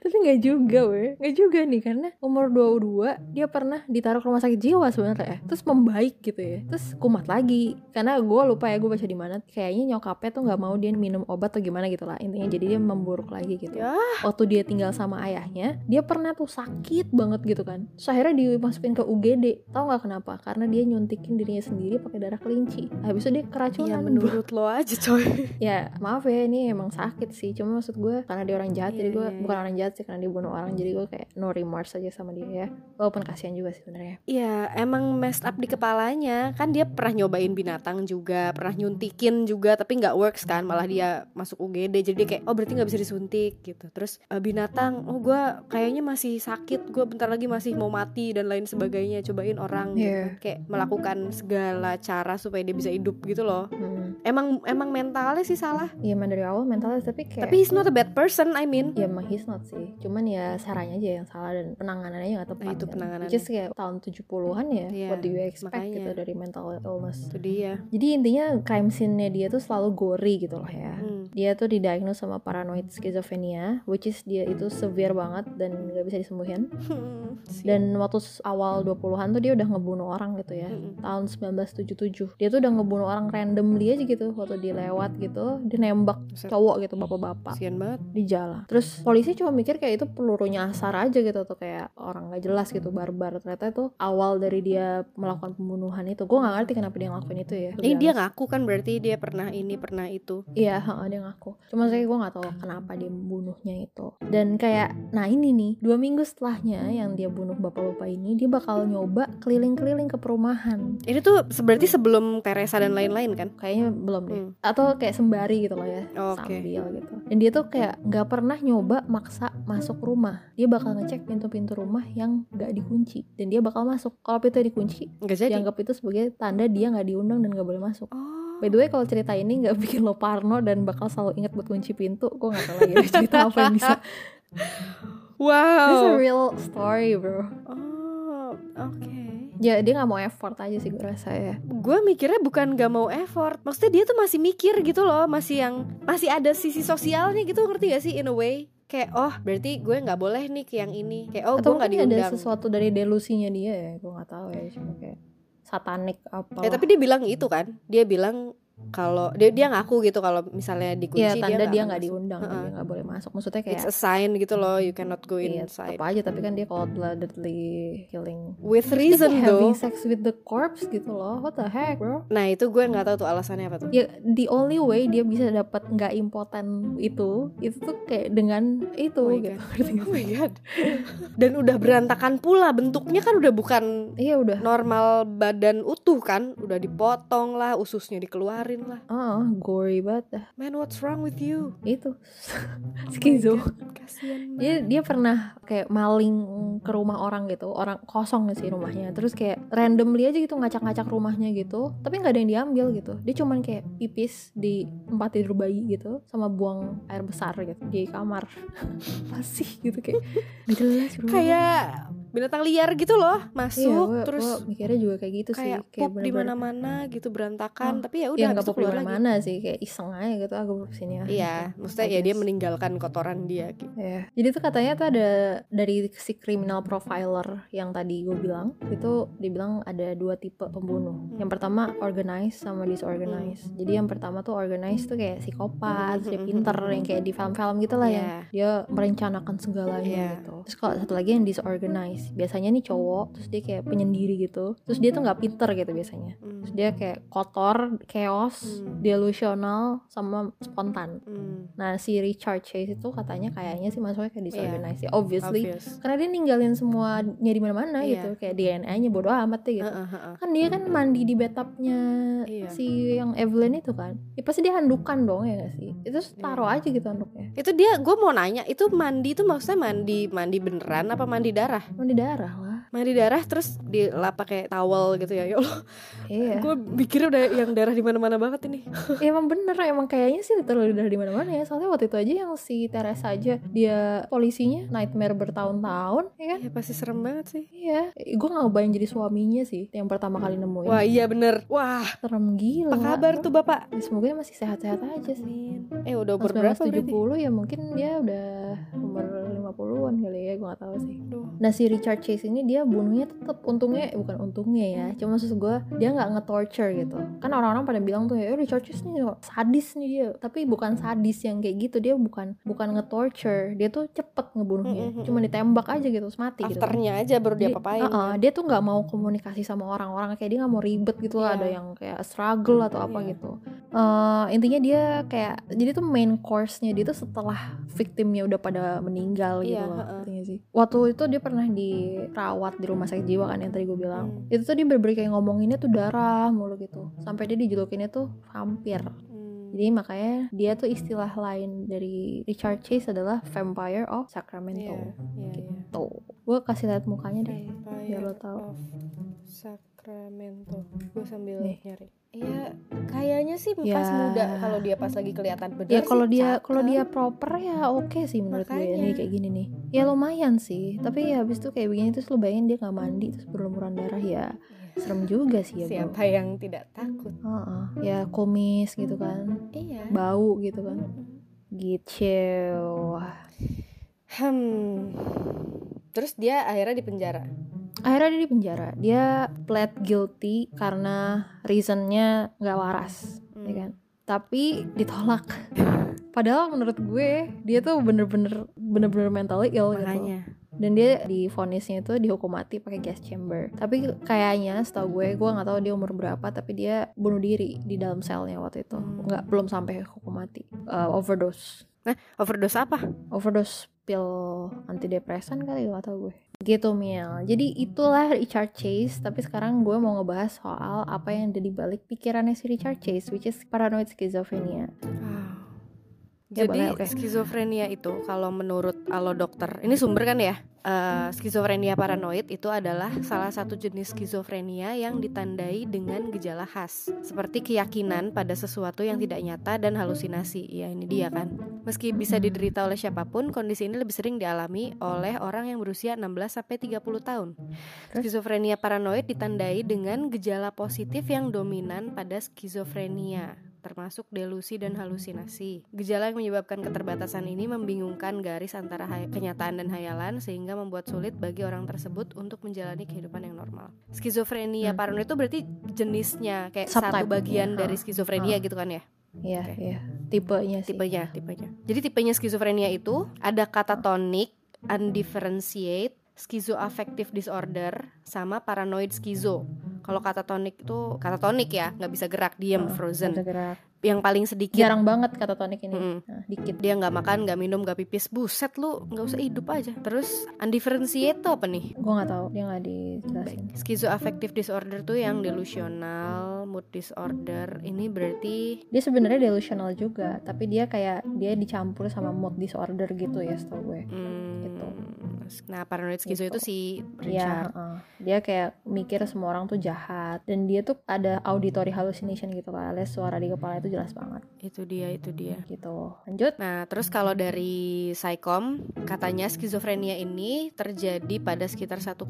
tapi nggak juga weh nggak juga nih karena umur 22 dia pernah ditaruh ke rumah sakit jiwa sebenarnya ya terus membaik gitu ya terus kumat lagi karena gue lupa ya gue baca di mana. Kayaknya nyokapnya tuh nggak mau dia minum obat atau gimana gitu lah. Intinya jadi dia memburuk lagi gitu. Ya. waktu dia tinggal sama ayahnya dia pernah tuh sakit banget gitu kan. Terus akhirnya dimasukin ke UGD tahu nggak kenapa? Karena dia nyuntikin dirinya sendiri pakai darah kelinci. Habis itu dia Ya keracunan menurut lo aja coy. ya maaf ya ini emang sakit sih. Cuma maksud gue karena dia orang jahat Iya, jadi gue iya, bukan iya. orang jahat sih karena dia bunuh orang. Jadi gue kayak no remorse aja sama dia ya. Walaupun kasihan juga sih sebenarnya. Ya emang messed up di kepalanya. Kan dia pernah nyobain binatang juga Pernah nyuntikin juga Tapi nggak works kan Malah dia masuk UGD Jadi dia kayak Oh berarti nggak bisa disuntik gitu Terus eh, binatang Oh gue kayaknya masih sakit Gue bentar lagi masih mau mati Dan lain sebagainya Cobain orang gitu. Iya. Kayak melakukan segala cara Supaya dia bisa hidup gitu loh hmm. Emang emang mentalnya sih salah ya emang dari awal mentalnya tapi kayak Tapi he's not a bad person I mean ya emang he's not sih cuman ya sarannya aja yang salah dan penanganannya nggak tepat Nah, itu kan. penanganannya. Which is kayak tahun 70-an ya Iya, what do you expect makanya. gitu dari mental illness Itu dia jadi intinya crime scene-nya dia tuh selalu gory gitu loh ya. Hmm. dia tuh didiagnose sama paranoid schizophrenia which is dia itu severe banget dan nggak bisa disembuhin. Dan waktu awal 20-an tuh dia udah ngebunuh orang gitu ya. Mm-mm. tahun 1977 dia tuh udah ngebunuh orang randomly aja gitu waktu dia lewat gitu. Dia nembak cowok gitu bapak-bapak. Kasian banget. Di jalan. Terus polisi cuma mikir kayak itu peluru nyasar aja gitu tuh kayak orang nggak jelas gitu barbar. Ternyata itu awal dari dia melakukan pembunuhan itu gue nggak ngerti kenapa dia ngelakuin itu ya Ini dia honest. ngaku kan berarti dia pernah ini pernah itu Iya, heeh, dia ngaku. Cuma saya gue nggak tahu kenapa dia membunuhnya itu. Dan kayak, nah ini nih, dua minggu setelahnya yang dia bunuh bapak-bapak ini, dia bakal nyoba keliling-keliling ke perumahan. Ini tuh berarti sebelum Teresa dan lain-lain kan? Kayaknya belum deh. Hmm. Atau kayak sembari gitu loh ya, Oke. sambil gitu. Dan dia tuh kayak nggak pernah nyoba maksa masuk rumah. Dia bakal ngecek pintu-pintu rumah yang nggak dikunci. Dan dia bakal masuk. Kalau pintu dikunci, Enggak jadi. dianggap itu sebagai tanda dia nggak diundang dan nggak boleh masuk. Oh. By the way kalau cerita ini nggak bikin lo parno dan bakal selalu inget buat kunci pintu, gue nggak tahu lagi cerita apa yang bisa. Wow. This is a real story bro. Oh, oke. Ya dia nggak mau effort aja sih gue rasa ya. Gue mikirnya bukan gak mau effort. Maksudnya dia tuh masih mikir gitu loh, masih yang masih ada sisi sosialnya gitu, ngerti gak sih in a way? Kayak oh berarti gue nggak boleh nih ke yang ini. Kayak oh Atau gue nggak mungkin ada diundang. sesuatu dari delusinya dia ya, gue nggak tahu ya. Cuma kayak satanik apa. Ya tapi dia bilang itu kan. Dia bilang kalau dia dia ngaku gitu kalau misalnya dikunci Iya tanda dia nggak diundang, Heeh. dia nggak boleh masuk. Maksudnya It's kayak a sign gitu loh, you cannot go iya, inside. tetap aja tapi kan dia cold bloodedly killing. With reason kayak though. having sex with the corpse gitu loh. What the heck, bro? Nah itu gue nggak tahu tuh alasannya apa tuh. Ya the only way dia bisa dapat nggak impoten itu itu tuh kayak dengan itu Oh gitu. Oh my god. Dan udah berantakan pula bentuknya kan udah bukan Iya udah. normal badan utuh kan, udah dipotong lah, ususnya dikeluarin lah. Ah, gory banget dah. Man, what's wrong with you? Itu. Oh skizo. God, Kasian dia dia pernah kayak maling ke rumah orang gitu. Orang kosong sih rumahnya. Terus kayak randomly aja gitu ngacak-ngacak rumahnya gitu. Tapi nggak ada yang diambil gitu. Dia cuman kayak pipis di tempat tidur bayi gitu sama buang air besar gitu di kamar. Masih gitu kayak. Jelas Kayak binatang liar gitu loh, Iya, masuk gua- terus gua mikirnya juga kayak gitu sih kayak di mana-mana gitu berantakan, Oh, tapi ya ya udah nggak di lagi. mana sih kayak iseng aja gitu aku sini ah Iya, maksudnya I ya dia meninggalkan kotoran dia gitu. Ya, jadi tuh katanya tuh ada dari si criminal profiler yang tadi gue bilang itu dibilang ada dua tipe pembunuh. Yang pertama organized sama disorganized. Jadi yang pertama tuh organized tuh kayak psikopat, dia pinter yang kayak di film-film gitu lah ya. Iya. Dia merencanakan segalanya Iya. gitu. Terus kalau satu lagi yang disorganized, biasanya nih cowok, terus dia kayak penyendiri gitu. Terus dia tuh nggak pinter gitu biasanya. Hmm. Terus dia kayak kotor, chaos, Hmm. delusional, sama spontan. Hmm, Nah si Richard Chase itu katanya kayaknya sih masuknya kayak disorganized ya, obviously obvious. karena dia ninggalin semuanya di mana-mana Iya. gitu kayak DNA-nya bodo amat deh gitu. Heeh, heeh. Kan dia kan mandi di bathtubnya Iya. si yang Evelyn itu kan. Ya pasti dia handukan dong ya gak sih? Itu terus taruh Iya. aja gitu handuknya. Itu dia, gue mau nanya, itu mandi itu maksudnya mandi mandi beneran apa mandi darah? Mandi darah lah. Mandi darah terus dilap pakai towel gitu ya. Ya Allah, Iya. gue pikir udah yang darah di mana-mana banget ini. Ya, emang bener emang kayaknya sih terlalu darah di mana-mana ya. Soalnya waktu itu aja yang si Teresa aja dia polisinya nightmare bertahun-tahun ya kan? Ya pasti serem banget sih. Iya. Gue gak bayang jadi suaminya sih yang pertama kali nemuin. Wah iya bener. Wah, Serem gila. apa kabar tuh bapak? Ya, semoga masih sehat-sehat aja sih. Eh udah umur berapa berarti? 1970 ya mungkin dia udah umur 50-an kali ya gue gak tahu sih. Nah si Richard Chase ini dia bunuhnya tetap untungnya eh, bukan untungnya ya cuma maksud gue dia nggak nge-torture gitu kan orang-orang pada bilang tuh ya "Eh, Richard Chase nih sadis nih dia tapi bukan sadis yang kayak gitu dia bukan bukan nge-torture dia tuh cepet ngebunuhnya cuma ditembak aja gitu terus mati gitu Afternya aja baru dia Dia- papain. uh-uh, dia tuh nggak mau komunikasi sama orang-orang kayak dia nggak mau ribet gitu lah Iya. ada yang kayak struggle atau apa Iya. gitu Eh, intinya dia kayak jadi tuh main course-nya dia tuh setelah victimnya udah pada meninggal gitu Iya, loh heeh. ngerti nggak sih waktu itu dia pernah dirawat di rumah sakit jiwa kan yang tadi gue bilang Hmm. itu tuh dia bener kayak ngomonginnya tuh darah mulu gitu sampai dia dijulukinnya tuh vampir Hmm. jadi makanya dia tuh istilah lain dari Richard Chase adalah Vampire of Sacramento Iya, iya, iya. tuh gue kasih lihat mukanya deh Vampire biar lo tahu. of Sacramento. Gue sambil Nih. nyari. Iya, kayaknya sih pas Ya. muda kalau dia pas lagi kelihatan bener ya kalau dia kalau dia proper ya oke sih menurut gue Makanya. nih kayak gini nih ya lumayan sih tapi ya habis itu kayak begini terus lu bayangin dia nggak mandi terus berlumuran darah ya Iya. serem juga sih ya bro Siapa yang tidak takut? Heeh. ya kumis gitu kan Iya. bau gitu kan gitu Hmm. Terus dia akhirnya di penjara. akhirnya dia di penjara dia plead guilty karena reasonnya nggak waras Hmm. ya kan tapi ditolak padahal menurut gue dia tuh bener-bener bener-bener mentally ill gitu Makanya. dan dia di vonisnya itu dihukum mati pakai gas chamber tapi kayaknya setahu gue gue nggak tahu dia umur berapa tapi dia bunuh diri di dalam selnya waktu itu Hmm. nggak belum sampai hukum mati Uh, overdose Overdose apa? overdose pil antidepresan kali gak tau gue gitu Miel jadi itulah Richard Chase tapi sekarang gue mau ngebahas soal apa yang ada di balik pikirannya si Richard Chase which is paranoid schizophrenia Ya, Jadi oke. skizofrenia itu kalau menurut alo dokter, ini sumber kan ya? Eh, skizofrenia paranoid itu adalah salah satu jenis skizofrenia yang ditandai dengan gejala khas, seperti keyakinan pada sesuatu yang tidak nyata dan halusinasi. Ya ini dia kan. Meski bisa diderita oleh siapa pun, kondisi ini lebih sering dialami oleh orang yang berusia 16 sampai 30 tahun. Skizofrenia paranoid ditandai dengan gejala positif yang dominan pada skizofrenia termasuk delusi dan halusinasi. Gejala yang menyebabkan keterbatasan ini membingungkan garis antara kenyataan dan hayalan sehingga sehingga membuat sulit bagi orang tersebut untuk menjalani kehidupan yang normal. Skizofrenia Hmm. paranoid itu berarti jenisnya kayak Subtype. satu bagian Iya, dari skizofrenia Ha. gitu kan ya? Iya, Oke. iya. Tipenya sih. Tipenya, tipenya. Jadi tipenya skizofrenia itu ada katatonic, undifferentiate, schizoaffective disorder, sama paranoid skizo. Kalau katatonic itu katatonic ya, nggak bisa gerak, diam, Ah, frozen. Ada gerak. Yang paling sedikit Jarang banget kata tonik ini. Mm-mm. Nah, dikit. dia nggak makan, nggak minum, nggak pipis, buset lu nggak usah hidup aja. Terus undifferentiate itu apa nih? Gue nggak tahu, dia nggak dijelasin. Schizoaffective disorder tuh yang delusional, mood disorder. Ini berarti Dia sebenarnya delusional juga, tapi dia kayak dia dicampur sama mood disorder gitu ya, setahu gue. hmm, Gitu. Nah, paranoid schizo Gitu. itu si Iya, Richard. heeh. dia kayak mikir semua orang tuh jahat dan dia tuh ada auditory hallucination gitu lah, alias suara di kepala itu jelas banget Itu dia, itu dia. gitu. Lanjut. Nah, terus kalau dari Psycom, katanya skizofrenia ini terjadi pada sekitar 1,1%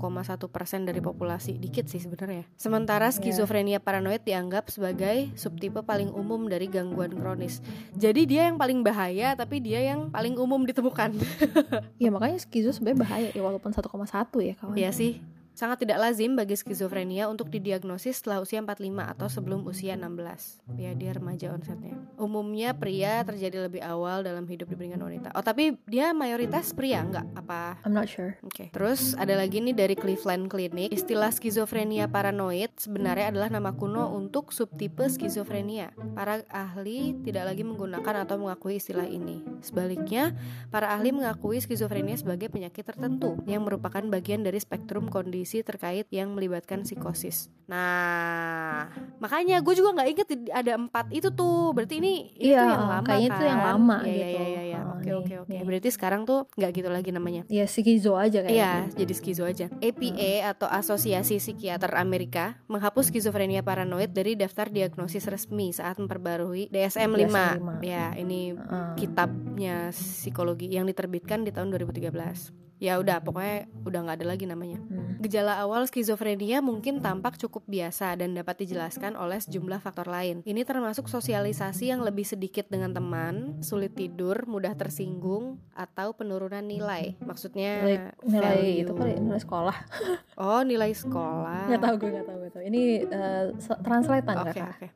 dari populasi. Dikit sih sebenarnya. Sementara Iya. skizofrenia paranoid dianggap sebagai subtipe paling umum dari gangguan kronis. Jadi dia yang paling bahaya, tapi dia yang paling umum ditemukan. Ya makanya skizo sebenarnya bahaya ya walaupun 1,1 ya kawan. Iya sih. Sangat tidak lazim bagi skizofrenia untuk didiagnosis setelah usia 45 atau sebelum usia 16. Ya, dia remaja onsetnya. Umumnya pria terjadi lebih awal dalam hidup dibandingkan wanita. Oh, tapi dia mayoritas pria nggak? Apa? I'm not sure. Oke. Terus ada lagi nih dari Cleveland Clinic, istilah skizofrenia paranoid sebenarnya adalah nama kuno untuk subtipe skizofrenia. Para ahli tidak lagi menggunakan atau mengakui istilah ini. Sebaliknya, para ahli mengakui skizofrenia sebagai penyakit tertentu yang merupakan bagian dari spektrum kondisi terkait yang melibatkan psikosis. Nah, makanya gue juga nggak inget ada empat itu tuh. Berarti ini itu Iya, yang lama kayaknya kan? itu yang lama Iya, gitu. Iya, iya, iya. Ah, Oke, oke, oke. nih. Berarti sekarang tuh nggak gitu lagi namanya. Ya skizo aja kayaknya. Iya, jadi skizo aja. APA atau Asosiasi Psikiater Amerika menghapus skizofrenia paranoid dari daftar diagnosis resmi saat memperbarui DSM-5. DSM-5. Ya, ini Heeh. kitabnya psikologi yang diterbitkan di tahun 2013. Ya udah, pokoknya udah nggak ada lagi namanya. Hmm. Gejala awal skizofrenia mungkin tampak cukup biasa dan dapat dijelaskan oleh sejumlah faktor lain. Ini termasuk sosialisasi yang lebih sedikit dengan teman, sulit tidur, mudah tersinggung, atau penurunan nilai. Maksudnya Nilai, nilai value. itu kali nilai sekolah. Oh, nilai sekolah. Nggak tahu gue nggak tahu gue tahu. Ini uh, translatean Oke, kakak. oke.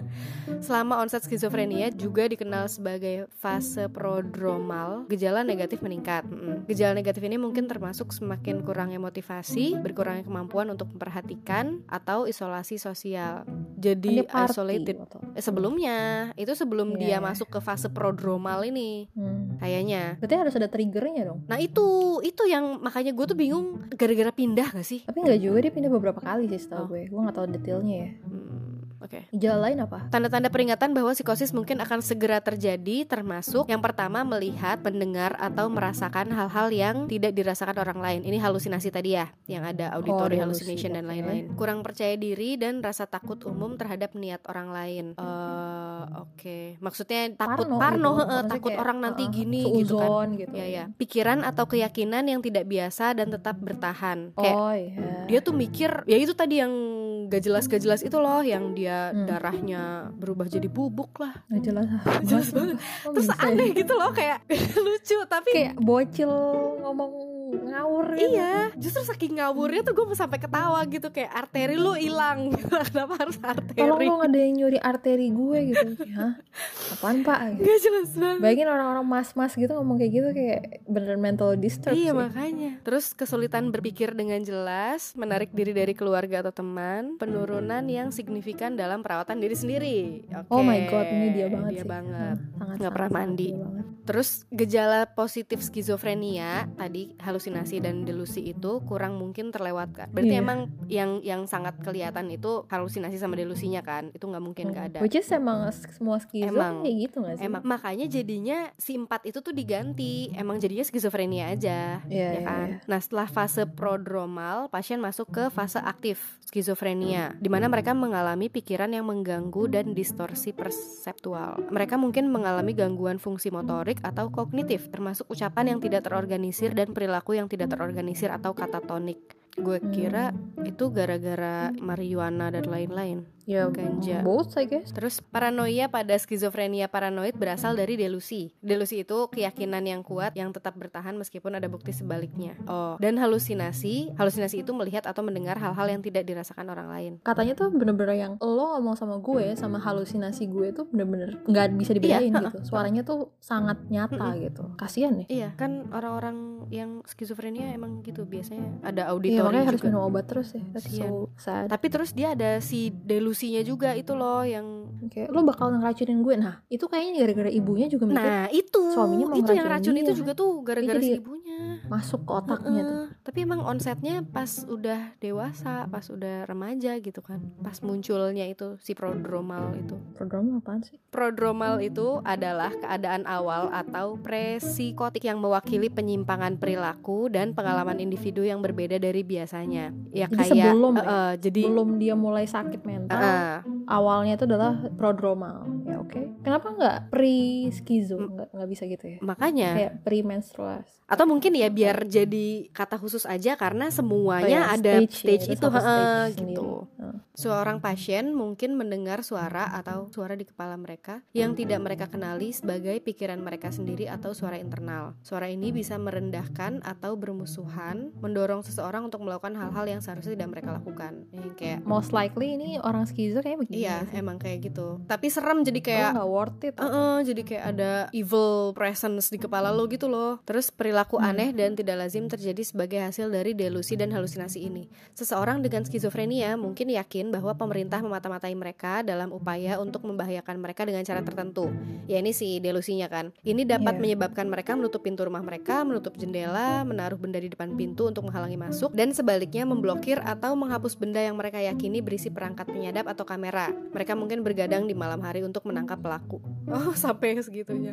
Selama onset skizofrenia juga dikenal sebagai fase prodromal, gejala negatif meningkat. Gejala negatif ini mungkin termasuk semakin kurangnya motivasi, berkurangnya kemampuan untuk memperhatikan atau isolasi sosial. Jadi party isolated. atau- Eh, sebelumnya, itu sebelum Iya, dia iya. masuk ke fase prodromal ini, Hmm. kayaknya. Berarti harus ada triggernya dong. Nah itu, itu yang makanya gue tuh bingung gara-gara pindah gak sih? Tapi nggak juga dia pindah beberapa kali sih setahu Oh. gue. Gue nggak tahu detailnya ya. Hmm, Oke. Gejala lain apa? Tanda-tanda peringatan bahwa psikosis mungkin akan segera terjadi termasuk yang pertama melihat, mendengar atau merasakan hal-hal yang tidak dirasakan orang lain. Ini halusinasi tadi ya, yang ada auditory Oh, hallucination dan lain-lain. Kurang percaya diri dan rasa takut umum terhadap niat orang lain. Eh, oke. Maksudnya takut Parno parno, gitu. Maksudnya takut kayak, orang nanti uh, gini gitu kan. gitu. Ya ya. Pikiran atau keyakinan yang tidak biasa dan tetap bertahan. Kayak Oh iya. dia tuh mikir ya itu tadi yang gak jelas gak jelas itu loh yang dia Hmm. darahnya berubah jadi bubuk lah Nggak jelas. jelas banget. Kok terus ya? aneh gitu loh kayak lucu tapi Kayak bocil ngomong ngawur iya justru saking ngawurnya tuh gue sampai ketawa gitu kayak arteri lu hilang kenapa harus arteri Tolong dong ada yang nyuri arteri gue gitu. Hah? Apaan pak? Gitu. gak jelas banget Bayangin orang-orang mas-mas gitu ngomong kayak gitu kayak beneran mental disturb Iya sih. makanya Terus kesulitan berpikir dengan jelas Menarik diri dari keluarga atau teman Penurunan yang signifikan dalam perawatan diri sendiri Oke, Oh my god, ini dia banget Dia sih. banget Hmm, sangat, Nggak pernah mandi. Terus gejala positif skizofrenia tadi halusinasi dan delusi itu kurang mungkin terlewatkan. Berarti Iya. emang yang yang sangat kelihatan itu halusinasi sama delusinya kan? Itu nggak mungkin nggak ada. Which is emang semua skizo Emang. kayak gitu gak sih? Emang makanya jadinya si empat itu tuh diganti. Emang jadinya skizofrenia aja, Iya, ya iya, kan? iya. Nah setelah fase prodromal, pasien masuk ke fase aktif skizofrenia, di mana mereka mengalami pikiran yang mengganggu dan distorsi perseptual. Mereka mungkin mengalami gangguan fungsi motorik atau kognitif, termasuk ucapan yang tidak terorganisir dan perilaku yang tidak terorganisir atau katatonik. Gue kira itu gara-gara marijuana dan lain-lain Ya, Ganja. both I guess. Terus paranoia pada skizofrenia paranoid berasal dari delusi. Delusi itu keyakinan yang kuat yang tetap bertahan meskipun ada bukti sebaliknya. Oh, dan halusinasi, halusinasi itu melihat atau mendengar hal-hal yang tidak dirasakan orang lain. Katanya tuh bener-bener yang lo ngomong sama gue sama halusinasi gue tuh bener-bener nggak bisa dibedain Iya, gitu. Suaranya tuh sangat nyata gitu. Kasian deh. Iya, kan orang-orang yang skizofrenia emang gitu biasanya ada Iya makanya harus minum obat terus ya. Kasian. so sad. Tapi terus dia ada si delusinya juga itu loh yang Kayak lo bakal ngeracunin gue. Nah itu kayaknya gara-gara ibunya juga mikir Nah, itu suaminya mau itu yang racun itu dia. juga tuh gara-gara Dia si ibunya. Masuk ke otaknya tuh. Heeh, tapi emang onsetnya pas udah dewasa, pas udah remaja gitu kan. Pas munculnya itu si prodromal itu. Program apaan sih? Prodromal itu adalah keadaan awal atau presikotik yang mewakili penyimpangan perilaku dan pengalaman individu yang berbeda dari biasanya. Ya Jadi kayak sebelum eh, eh, jadi Belum dia mulai sakit mental. eh, Awalnya itu adalah prodromal. Ya oke. Kenapa nggak pre skizo? Mm. Nggak nggak bisa gitu ya? makanya Kayak premenstruasi. atau mungkin ya biar jadi kata khusus aja karena semuanya Oh ya, ada stage ya, stage, itu itu, heeh, stage gitu. Seorang pasien mungkin mendengar suara atau suara di kepala mereka yang tidak mereka kenali sebagai pikiran mereka sendiri atau suara internal. Suara ini bisa merendahkan atau bermusuhan, mendorong seseorang untuk melakukan hal-hal yang seharusnya tidak mereka lakukan. Yang kayak Most likely ini orang skizo kayak begini. Iya, sih. emang kayak gitu. Tapi serem jadi kayak nggak worth it. Heeh, jadi kayak ada evil presence di kepala lo gitu loh. Terus perilaku Hmm. aneh dan tidak lazim terjadi sebagai hasil dari delusi dan halusinasi ini. Seseorang dengan skizofrenia mungkin yakin bahwa pemerintah memata-matai mereka dalam upaya untuk membahayakan mereka dengan cara tertentu. Ya ini si delusinya kan. Ini dapat Iya. menyebabkan mereka menutup pintu rumah mereka, menutup jendela, menaruh benda di depan pintu untuk menghalangi masuk dan sebaliknya memblokir atau menghapus benda yang mereka yakini berisi perangkat penyadap atau kamera. Mereka mungkin bergadang di malam hari untuk menangkap pelaku. Oh, sampai segitunya.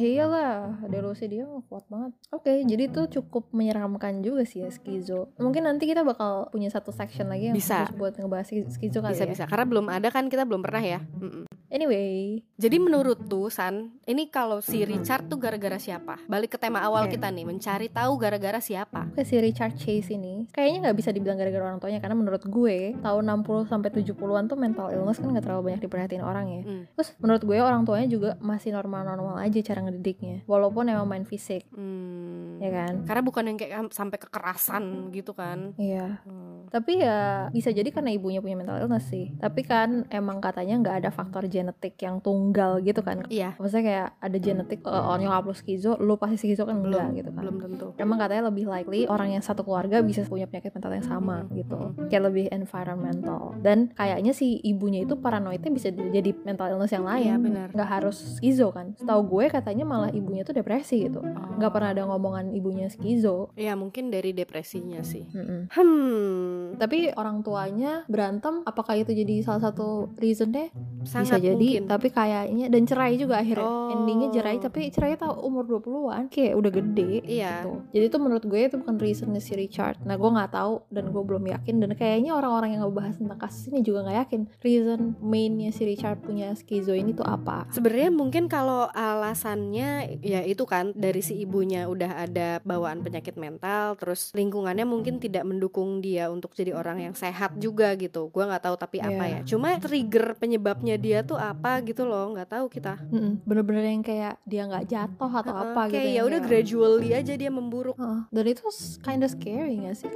Iyalah, delusi dia kuat banget. Oke, jadi itu cukup menyeramkan juga sih ya skizo. Mungkin nanti kita bakal punya satu section lagi yang Bisa. khusus buat ngebahas ski- skizo kali bisa ya. bisa karena belum ada kan kita belum pernah ya. Mm-mm. Anyway, Jadi menurut tuh San, ini kalau si Richard tuh gara-gara siapa? Balik ke tema awal Oke. kita nih, mencari tahu gara-gara siapa. Oke si Richard Chase ini kayaknya nggak bisa dibilang gara-gara orang tuanya karena menurut gue tahun 60 sampai 70-an tuh mental illness kan nggak terlalu banyak diperhatiin orang ya. Hmm. Terus menurut gue orang tuanya juga masih normal-normal aja cara ngedidiknya walaupun emang main fisik Hmm. ya kan. Karena bukan yang kayak sampai kekerasan gitu kan. Iya. Hmm. Tapi ya bisa jadi karena ibunya punya mental illness sih. Tapi kan emang katanya nggak ada faktor genetik yang tunggal gitu kan. Iya, Maksudnya kayak ada genetik uh, oh, nyokap lu skizo, lu pasti skizo kan enggak belum gitu kan. belum tentu. Emang katanya lebih likely orang yang satu keluarga bisa punya penyakit mental yang sama Mhm. gitu. Kayak lebih environmental. Dan kayaknya si ibunya itu paranoidnya bisa jadi mental illness yang lain. Iya, benar. Nggak harus skizo kan. Setahu gue katanya malah ibunya tuh depresi gitu. Oh. Nggak pernah ada ngomongan ibunya skizo. Ya mungkin dari depresinya sih. Mm-mm. Hmm, Tapi orang tuanya berantem, apakah itu jadi salah satu reasonnya? Bisa sangat jadi. mungkin. Tapi kayaknya dan cerai juga akhirnya. Oh. Endingnya cerai, tapi cerai tahu umur 20-an, kayak udah gede. Iya. gitu. Jadi itu menurut gue itu bukan reasonnya si Richard. Nah gue nggak tahu dan gue belum yakin dan kayaknya orang-orang yang ngebahas tentang kasus ini juga nggak yakin reason mainnya si Richard punya skizo ini tuh apa. Sebenarnya mungkin kalau alasannya ya itu kan dari si ibunya udah ada bawaan penyakit mental, terus lingkungannya mungkin tidak mendukung dia untuk jadi orang yang sehat juga gitu. Gua nggak tahu tapi apa Iya. ya. Cuma trigger penyebabnya dia tuh apa gitu loh, nggak tahu kita. Bener-bener yang kayak dia nggak jatuh atau Heeh, apa gitu. kayak yang ya udah kayak- gradually aja dia memburuk. Heeh. Dan itu kinda scary gak sih?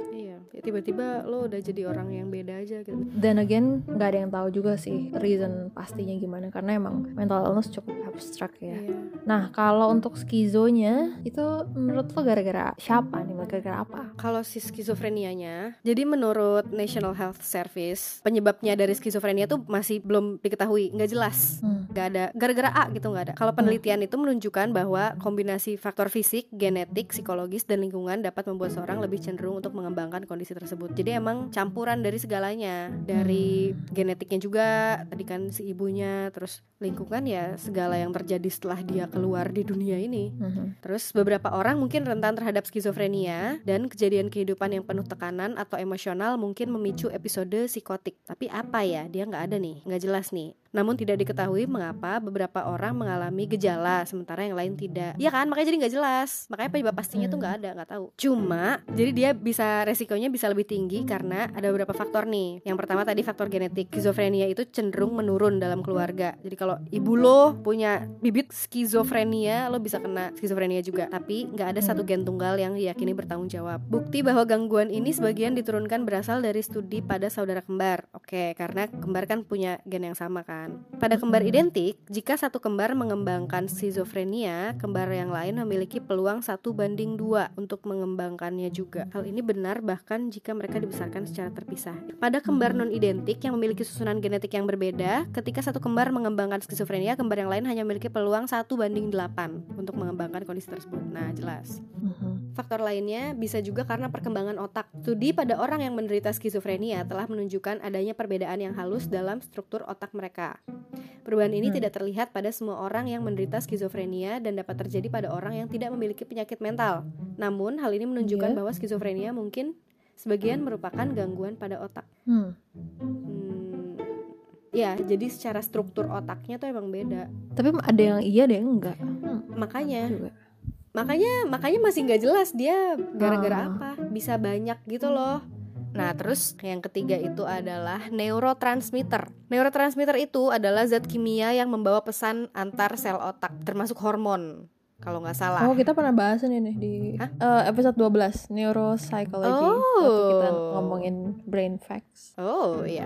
Ya tiba-tiba lo udah jadi orang yang beda aja gitu. Dan again nggak ada yang tahu juga sih reason pastinya gimana karena emang mental illness cukup abstrak ya. Iya. Nah kalau untuk skizonya itu menurut lo gara-gara siapa nih? Gara-gara apa? Kalau si skizofrenianya, jadi menurut National Health Service, penyebabnya dari skizofrenia tuh masih belum diketahui, nggak jelas. Hmm. Gak ada gara-gara A gitu nggak ada. Kalau penelitian itu menunjukkan bahwa kombinasi faktor fisik, genetik, psikologis dan lingkungan dapat membuat seorang lebih cenderung untuk mengembangkan kondisi tersebut. Jadi emang campuran dari segalanya, dari genetiknya juga, tadi kan si ibunya, terus lingkungan ya segala yang terjadi setelah dia keluar di dunia ini. Mhm. Terus beberapa orang mungkin rentan terhadap skizofrenia dan kejadian kehidupan yang penuh tekanan atau emosional mungkin memicu episode psikotik. Tapi apa ya? Dia nggak ada nih, nggak jelas nih. Namun tidak diketahui mengapa beberapa orang mengalami gejala sementara yang lain tidak. Ya kan, makanya jadi nggak jelas. Makanya penyebab pastinya tuh nggak ada, nggak tahu. Cuma jadi dia bisa resikonya bisa lebih tinggi karena ada beberapa faktor nih. Yang pertama tadi faktor genetik. Skizofrenia itu cenderung menurun dalam keluarga. Jadi kalau ibu lo punya bibit skizofrenia, lo bisa kena skizofrenia juga. Tapi nggak ada satu gen tunggal yang diyakini bertanggung jawab. Bukti bahwa gangguan ini sebagian diturunkan berasal dari studi pada saudara kembar. Oke, karena kembar kan punya gen yang sama kan. Pada kembar identik, jika satu kembar mengembangkan skizofrenia, kembar yang lain memiliki peluang satu banding dua untuk mengembangkannya juga. Hal ini benar bahkan jika mereka dibesarkan secara terpisah. Pada kembar non identik yang memiliki susunan genetik yang berbeda, ketika satu kembar mengembangkan skizofrenia, kembar yang lain hanya memiliki peluang satu banding delapan untuk mengembangkan kondisi tersebut. Nah, jelas. Faktor lainnya bisa juga karena perkembangan otak. Studi pada orang yang menderita skizofrenia telah menunjukkan adanya perbedaan yang halus dalam struktur otak mereka. Perubahan ini Hmm. tidak terlihat pada semua orang yang menderita skizofrenia dan dapat terjadi pada orang yang tidak memiliki penyakit mental. Namun, hal ini menunjukkan Iya. bahwa skizofrenia mungkin sebagian merupakan gangguan pada otak. Hmm. Hmm, ya, jadi secara struktur otaknya tuh emang beda. Tapi ada yang iya ada yang enggak. Hmm, Makanya juga. makanya makanya masih nggak jelas dia gara-gara Ah. apa bisa banyak gitu loh nah terus yang ketiga itu adalah neurotransmitter. Neurotransmitter itu adalah zat kimia yang membawa pesan antar sel otak termasuk hormon kalau nggak salah Oh, kita pernah bahas ini nih di Hah? eh, episode 12 neuropsychology Oh. waktu kita ngomongin brain facts. Oh iya.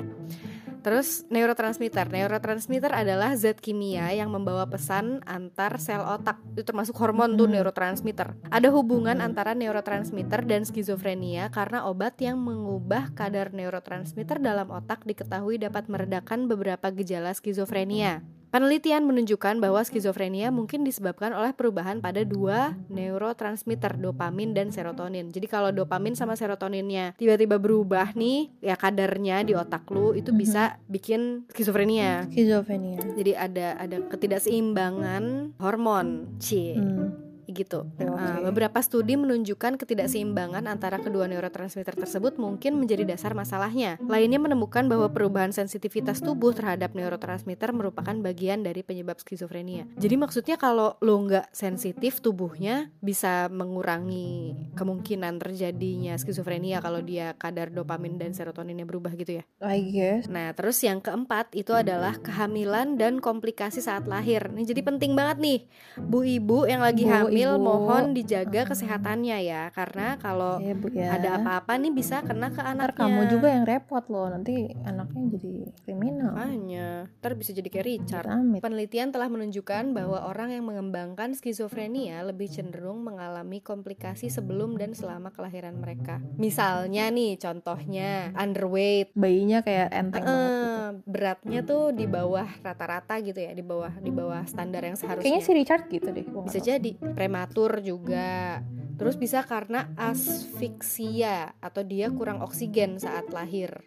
Terus neurotransmitter. Neurotransmitter adalah zat kimia yang membawa pesan antar sel otak. Itu termasuk hormon tuh Hmm. neurotransmitter. Ada hubungan antara neurotransmitter dan skizofrenia karena obat yang mengubah kadar neurotransmitter dalam otak diketahui dapat meredakan beberapa gejala skizofrenia. Penelitian menunjukkan bahwa skizofrenia mungkin disebabkan oleh perubahan pada dua neurotransmitter dopamin dan serotonin. Jadi kalau dopamin sama serotoninnya tiba-tiba berubah nih, ya kadarnya di otak lu itu Mhm. bisa bikin skizofrenia. Skizofrenia. Jadi ada ada ketidakseimbangan hormon, c Hmm. Gitu. Nah, oke. beberapa studi menunjukkan ketidakseimbangan antara kedua neurotransmitter tersebut mungkin menjadi dasar masalahnya. Lainnya menemukan bahwa perubahan sensitivitas tubuh terhadap neurotransmitter merupakan bagian dari penyebab skizofrenia. Jadi maksudnya kalau lo nggak sensitif tubuhnya bisa mengurangi kemungkinan terjadinya skizofrenia kalau dia kadar dopamin dan serotoninnya berubah gitu ya. I guess. Nah, terus yang keempat itu adalah kehamilan dan komplikasi saat lahir. Ini jadi penting banget nih, bu ibu yang lagi Bu, hamil ibu. mohon dijaga kesehatannya ya, karena kalau Ya, Bu ya. ada apa-apa nih bisa kena ke Ntar anaknya. kamu juga yang repot loh, nanti anaknya jadi kriminal. Makanya, ntar bisa jadi kayak Richard. Amit. Penelitian telah menunjukkan bahwa orang yang mengembangkan skizofrenia lebih cenderung mengalami komplikasi sebelum dan selama kelahiran mereka. Misalnya nih, contohnya underweight, Bayinya kayak enteng banget gitu. Beratnya tuh di bawah rata-rata gitu ya, di bawah di bawah standar yang seharusnya. Kayaknya si Richard gitu deh. bisa jadi prematur juga. Terus bisa karena asfiksia atau dia kurang oksigen saat lahir.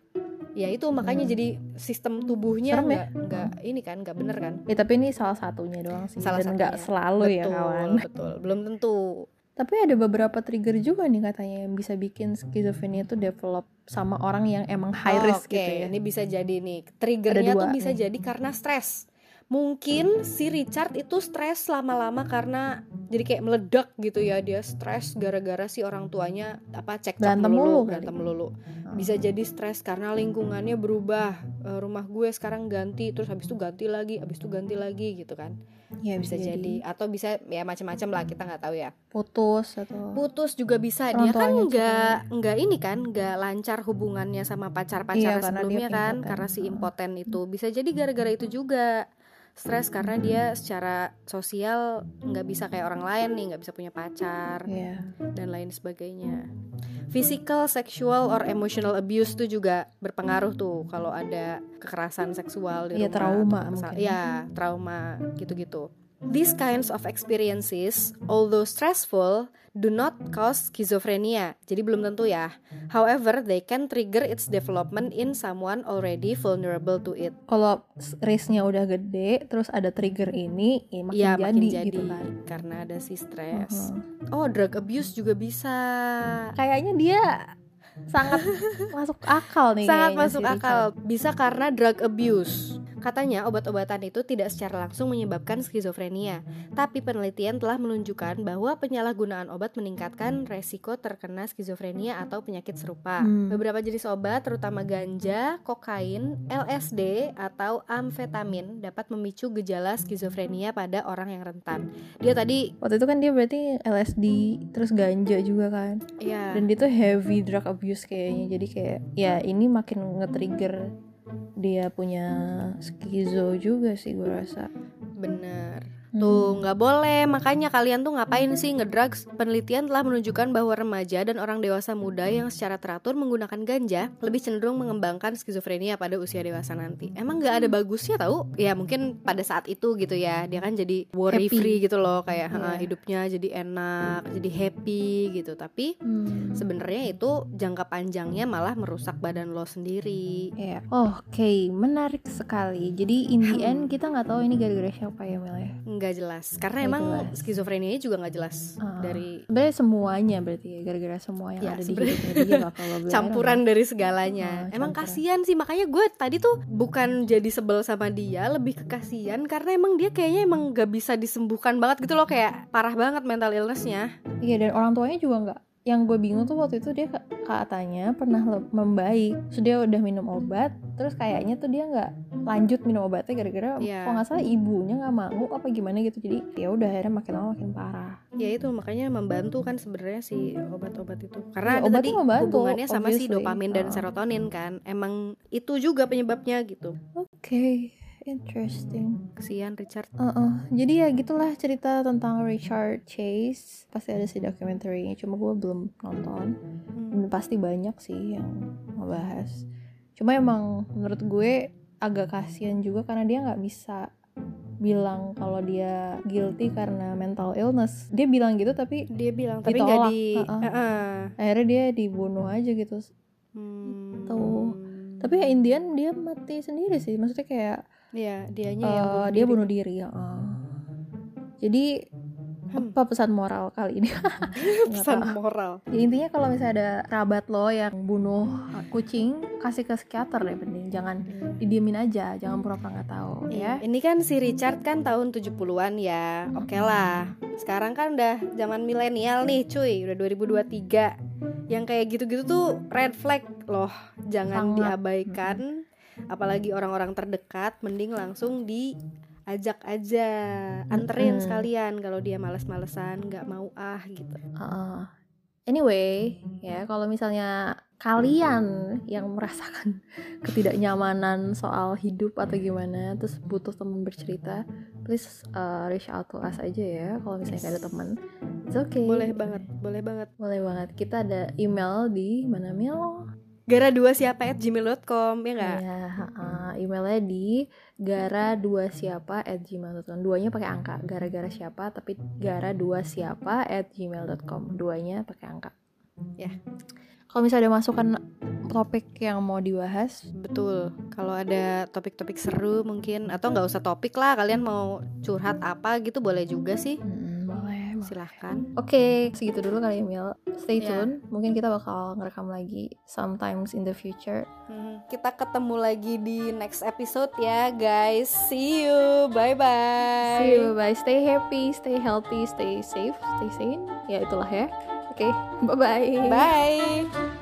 Ya itu makanya Hmm. jadi sistem tubuhnya Serem ya? nggak nggak ini kan nggak bener kan? Ya tapi ini salah satunya doang sih. Salah Dan nggak selalu ya betul, kawan. betul. Belum tentu. Tapi ada beberapa trigger juga nih katanya yang bisa bikin skizofrenia itu develop sama orang yang emang high Oh, risk Oke, gitu ya. ini bisa jadi nih. Triggernya tuh bisa nih. jadi karena stres. Mungkin si Richard itu stres lama-lama karena jadi kayak meledak gitu ya dia stres gara-gara si orang tuanya apa cek Berantem mulu kali. berantem melulu. Bisa jadi stres karena lingkungannya berubah. Eh, rumah gue sekarang ganti terus habis itu ganti lagi, habis itu ganti lagi gitu kan. ya Bisa jadi atau bisa ya macam-macam lah kita nggak tahu ya. putus atau Putus juga bisa. Orang Dia kan nggak nggak ini kan nggak lancar hubungannya sama Iya, pacar-pacarnya karena sebelumnya kan impoten. karena si impoten itu. Bisa jadi gara-gara itu juga. Stres karena dia secara sosial nggak bisa kayak orang lain nih, nggak bisa punya pacar ya dan lain sebagainya. Physical, sexual, or emotional abuse tuh juga berpengaruh tuh kalau ada kekerasan seksual di Iya, rumah. trauma mungkin. Ya, trauma gitu-gitu. These kinds of experiences, although stressful, do not cause schizophrenia. Jadi belum tentu ya. However, they can trigger its development in someone already vulnerable to it. kalau risknya udah gede terus ada trigger ini ya makin Ya, jadi, makin jadi gitu kan karena ada si stres. Mhm. Oh, drug abuse juga bisa. kayaknya dia sangat masuk akal nih Sangat masuk akal. Richard. Bisa karena drug abuse. Katanya obat-obatan itu tidak secara langsung menyebabkan skizofrenia, tapi penelitian telah menunjukkan bahwa penyalahgunaan obat meningkatkan resiko terkena skizofrenia atau penyakit serupa. Hmm. Beberapa jenis obat, terutama ganja, kokain, LSD, atau amfetamin dapat memicu gejala skizofrenia pada orang yang rentan. Dia tadi, waktu itu kan dia berarti LSD terus ganja juga kan ya, dan dia tuh heavy drug abuse kayaknya jadi kayak ya ini makin nge-trigger dia punya skizo juga sih gue rasa bener. Hmm. Tuh nggak boleh, makanya kalian tuh ngapain sih ngedrugs? Penelitian telah menunjukkan bahwa remaja dan orang dewasa muda yang secara teratur menggunakan ganja lebih cenderung mengembangkan skizofrenia pada usia dewasa nanti. Emang nggak ada bagusnya tahu? Ya mungkin pada saat itu gitu ya, dia kan jadi worry Happy. free gitu loh, kayak. "Ha, hidupnya jadi enak, jadi happy gitu. Tapi Hmm. sebenarnya itu jangka panjangnya malah merusak badan lo sendiri. Iya. Oke, menarik sekali. Jadi in the end kita nggak tahu ini gara-gara siapa ya Mel ya. Nggak jelas, karena Nggak emang jelas. skizofrenia juga nggak jelas Ah. dari Sebenarnya semuanya berarti ya gara-gara semua yang Ya, ada di hidupnya dia gue campuran dari segalanya. Oh, emang campuran. kasihan sih makanya gue tadi tuh bukan jadi sebel sama dia, lebih ke kasihan karena emang dia kayaknya emang gak bisa disembuhkan banget gitu loh kayak parah banget mental illnessnya. Iya dan orang tuanya juga nggak. Yang gue bingung tuh waktu itu dia ka- katanya pernah membaik. Terus dia udah minum obat, terus kayaknya tuh dia nggak lanjut minum obatnya gara-gara Iya. kalau nggak salah ibunya nggak mau apa gimana gitu. Jadi ya udah akhirnya makin lama makin parah. Ya itu makanya membantu kan sebenarnya si obat-obat itu. Karena ada obatnya tadi membantu, hubungannya sama si obviously. dopamin dan Ah. serotonin kan. Emang itu juga penyebabnya gitu. Oke, interesting. Kesian Richard. Heeh. Jadi ya gitulah cerita tentang Richard Chase. Pasti ada sih dokumenterinya, cuma gue belum nonton. Hmm. Pasti banyak sih yang ngebahas. Cuma emang menurut gue agak kasihan juga karena dia nggak bisa bilang kalau dia guilty karena mental illness. Dia bilang gitu tapi Dia bilang tapi Ditolak, nggak di uh-uh. Heeh. akhirnya dia dibunuh aja gitu. Hmm. Tuh. Tapi ya Indian dia mati sendiri sih. Maksudnya kayak Iya, dianya yang eh, bunuh dia diri. bunuh diri. heeh. Jadi Hmm. apa pesan moral kali ini? Pesan moral. Ya, intinya kalau misalnya ada kerabat lo yang bunuh kucing, kasih ke psikiater deh penting. Jangan didiemin aja, jangan pura-pura nggak tahu ya. Ini kan si Richard kan tahun 70-an ya. Oke lah. Sekarang kan udah zaman milenial nih, cuy. Udah 2023. Yang kayak gitu-gitu tuh red flag loh. Jangan Sangat. diabaikan. Apalagi orang-orang terdekat mending langsung diajak aja. Anterin Mm-mm. sekalian kalau dia males-malesan, nggak mau ah gitu. Heeh. Anyway, ya kalau misalnya kalian yang merasakan ketidaknyamanan soal hidup atau gimana, terus butuh teman bercerita, please uh, reach out to us aja ya. Kalau misalnya nggak ada teman, it's okay. Boleh banget, boleh banget. Boleh banget. Kita ada email di mana Mil? Gara dua siapa at gmail.com ya nggak? Ya, uh, emailnya di gara dua siapa at gmail.com. Duanya pakai angka. Gara-gara siapa tapi gara dua siapa at gmail.com. Duanya pakai angka. Ya. Kalau misalnya ada masukan topik yang mau dibahas, Betul. Kalau ada topik-topik seru mungkin atau nggak usah topik lah, kalian mau curhat apa gitu boleh juga sih. hmm. Silahkan. Oke, segitu dulu kali ya Mil. Stay Ya. tune. Mungkin kita bakal ngerekam lagi sometimes in the future. Hmm, Kita ketemu lagi di next episode ya, guys. See you. Bye bye. See you. Bye. Stay happy, stay healthy, stay safe, stay sane. Ya itulah ya. Oke, bye bye. Bye.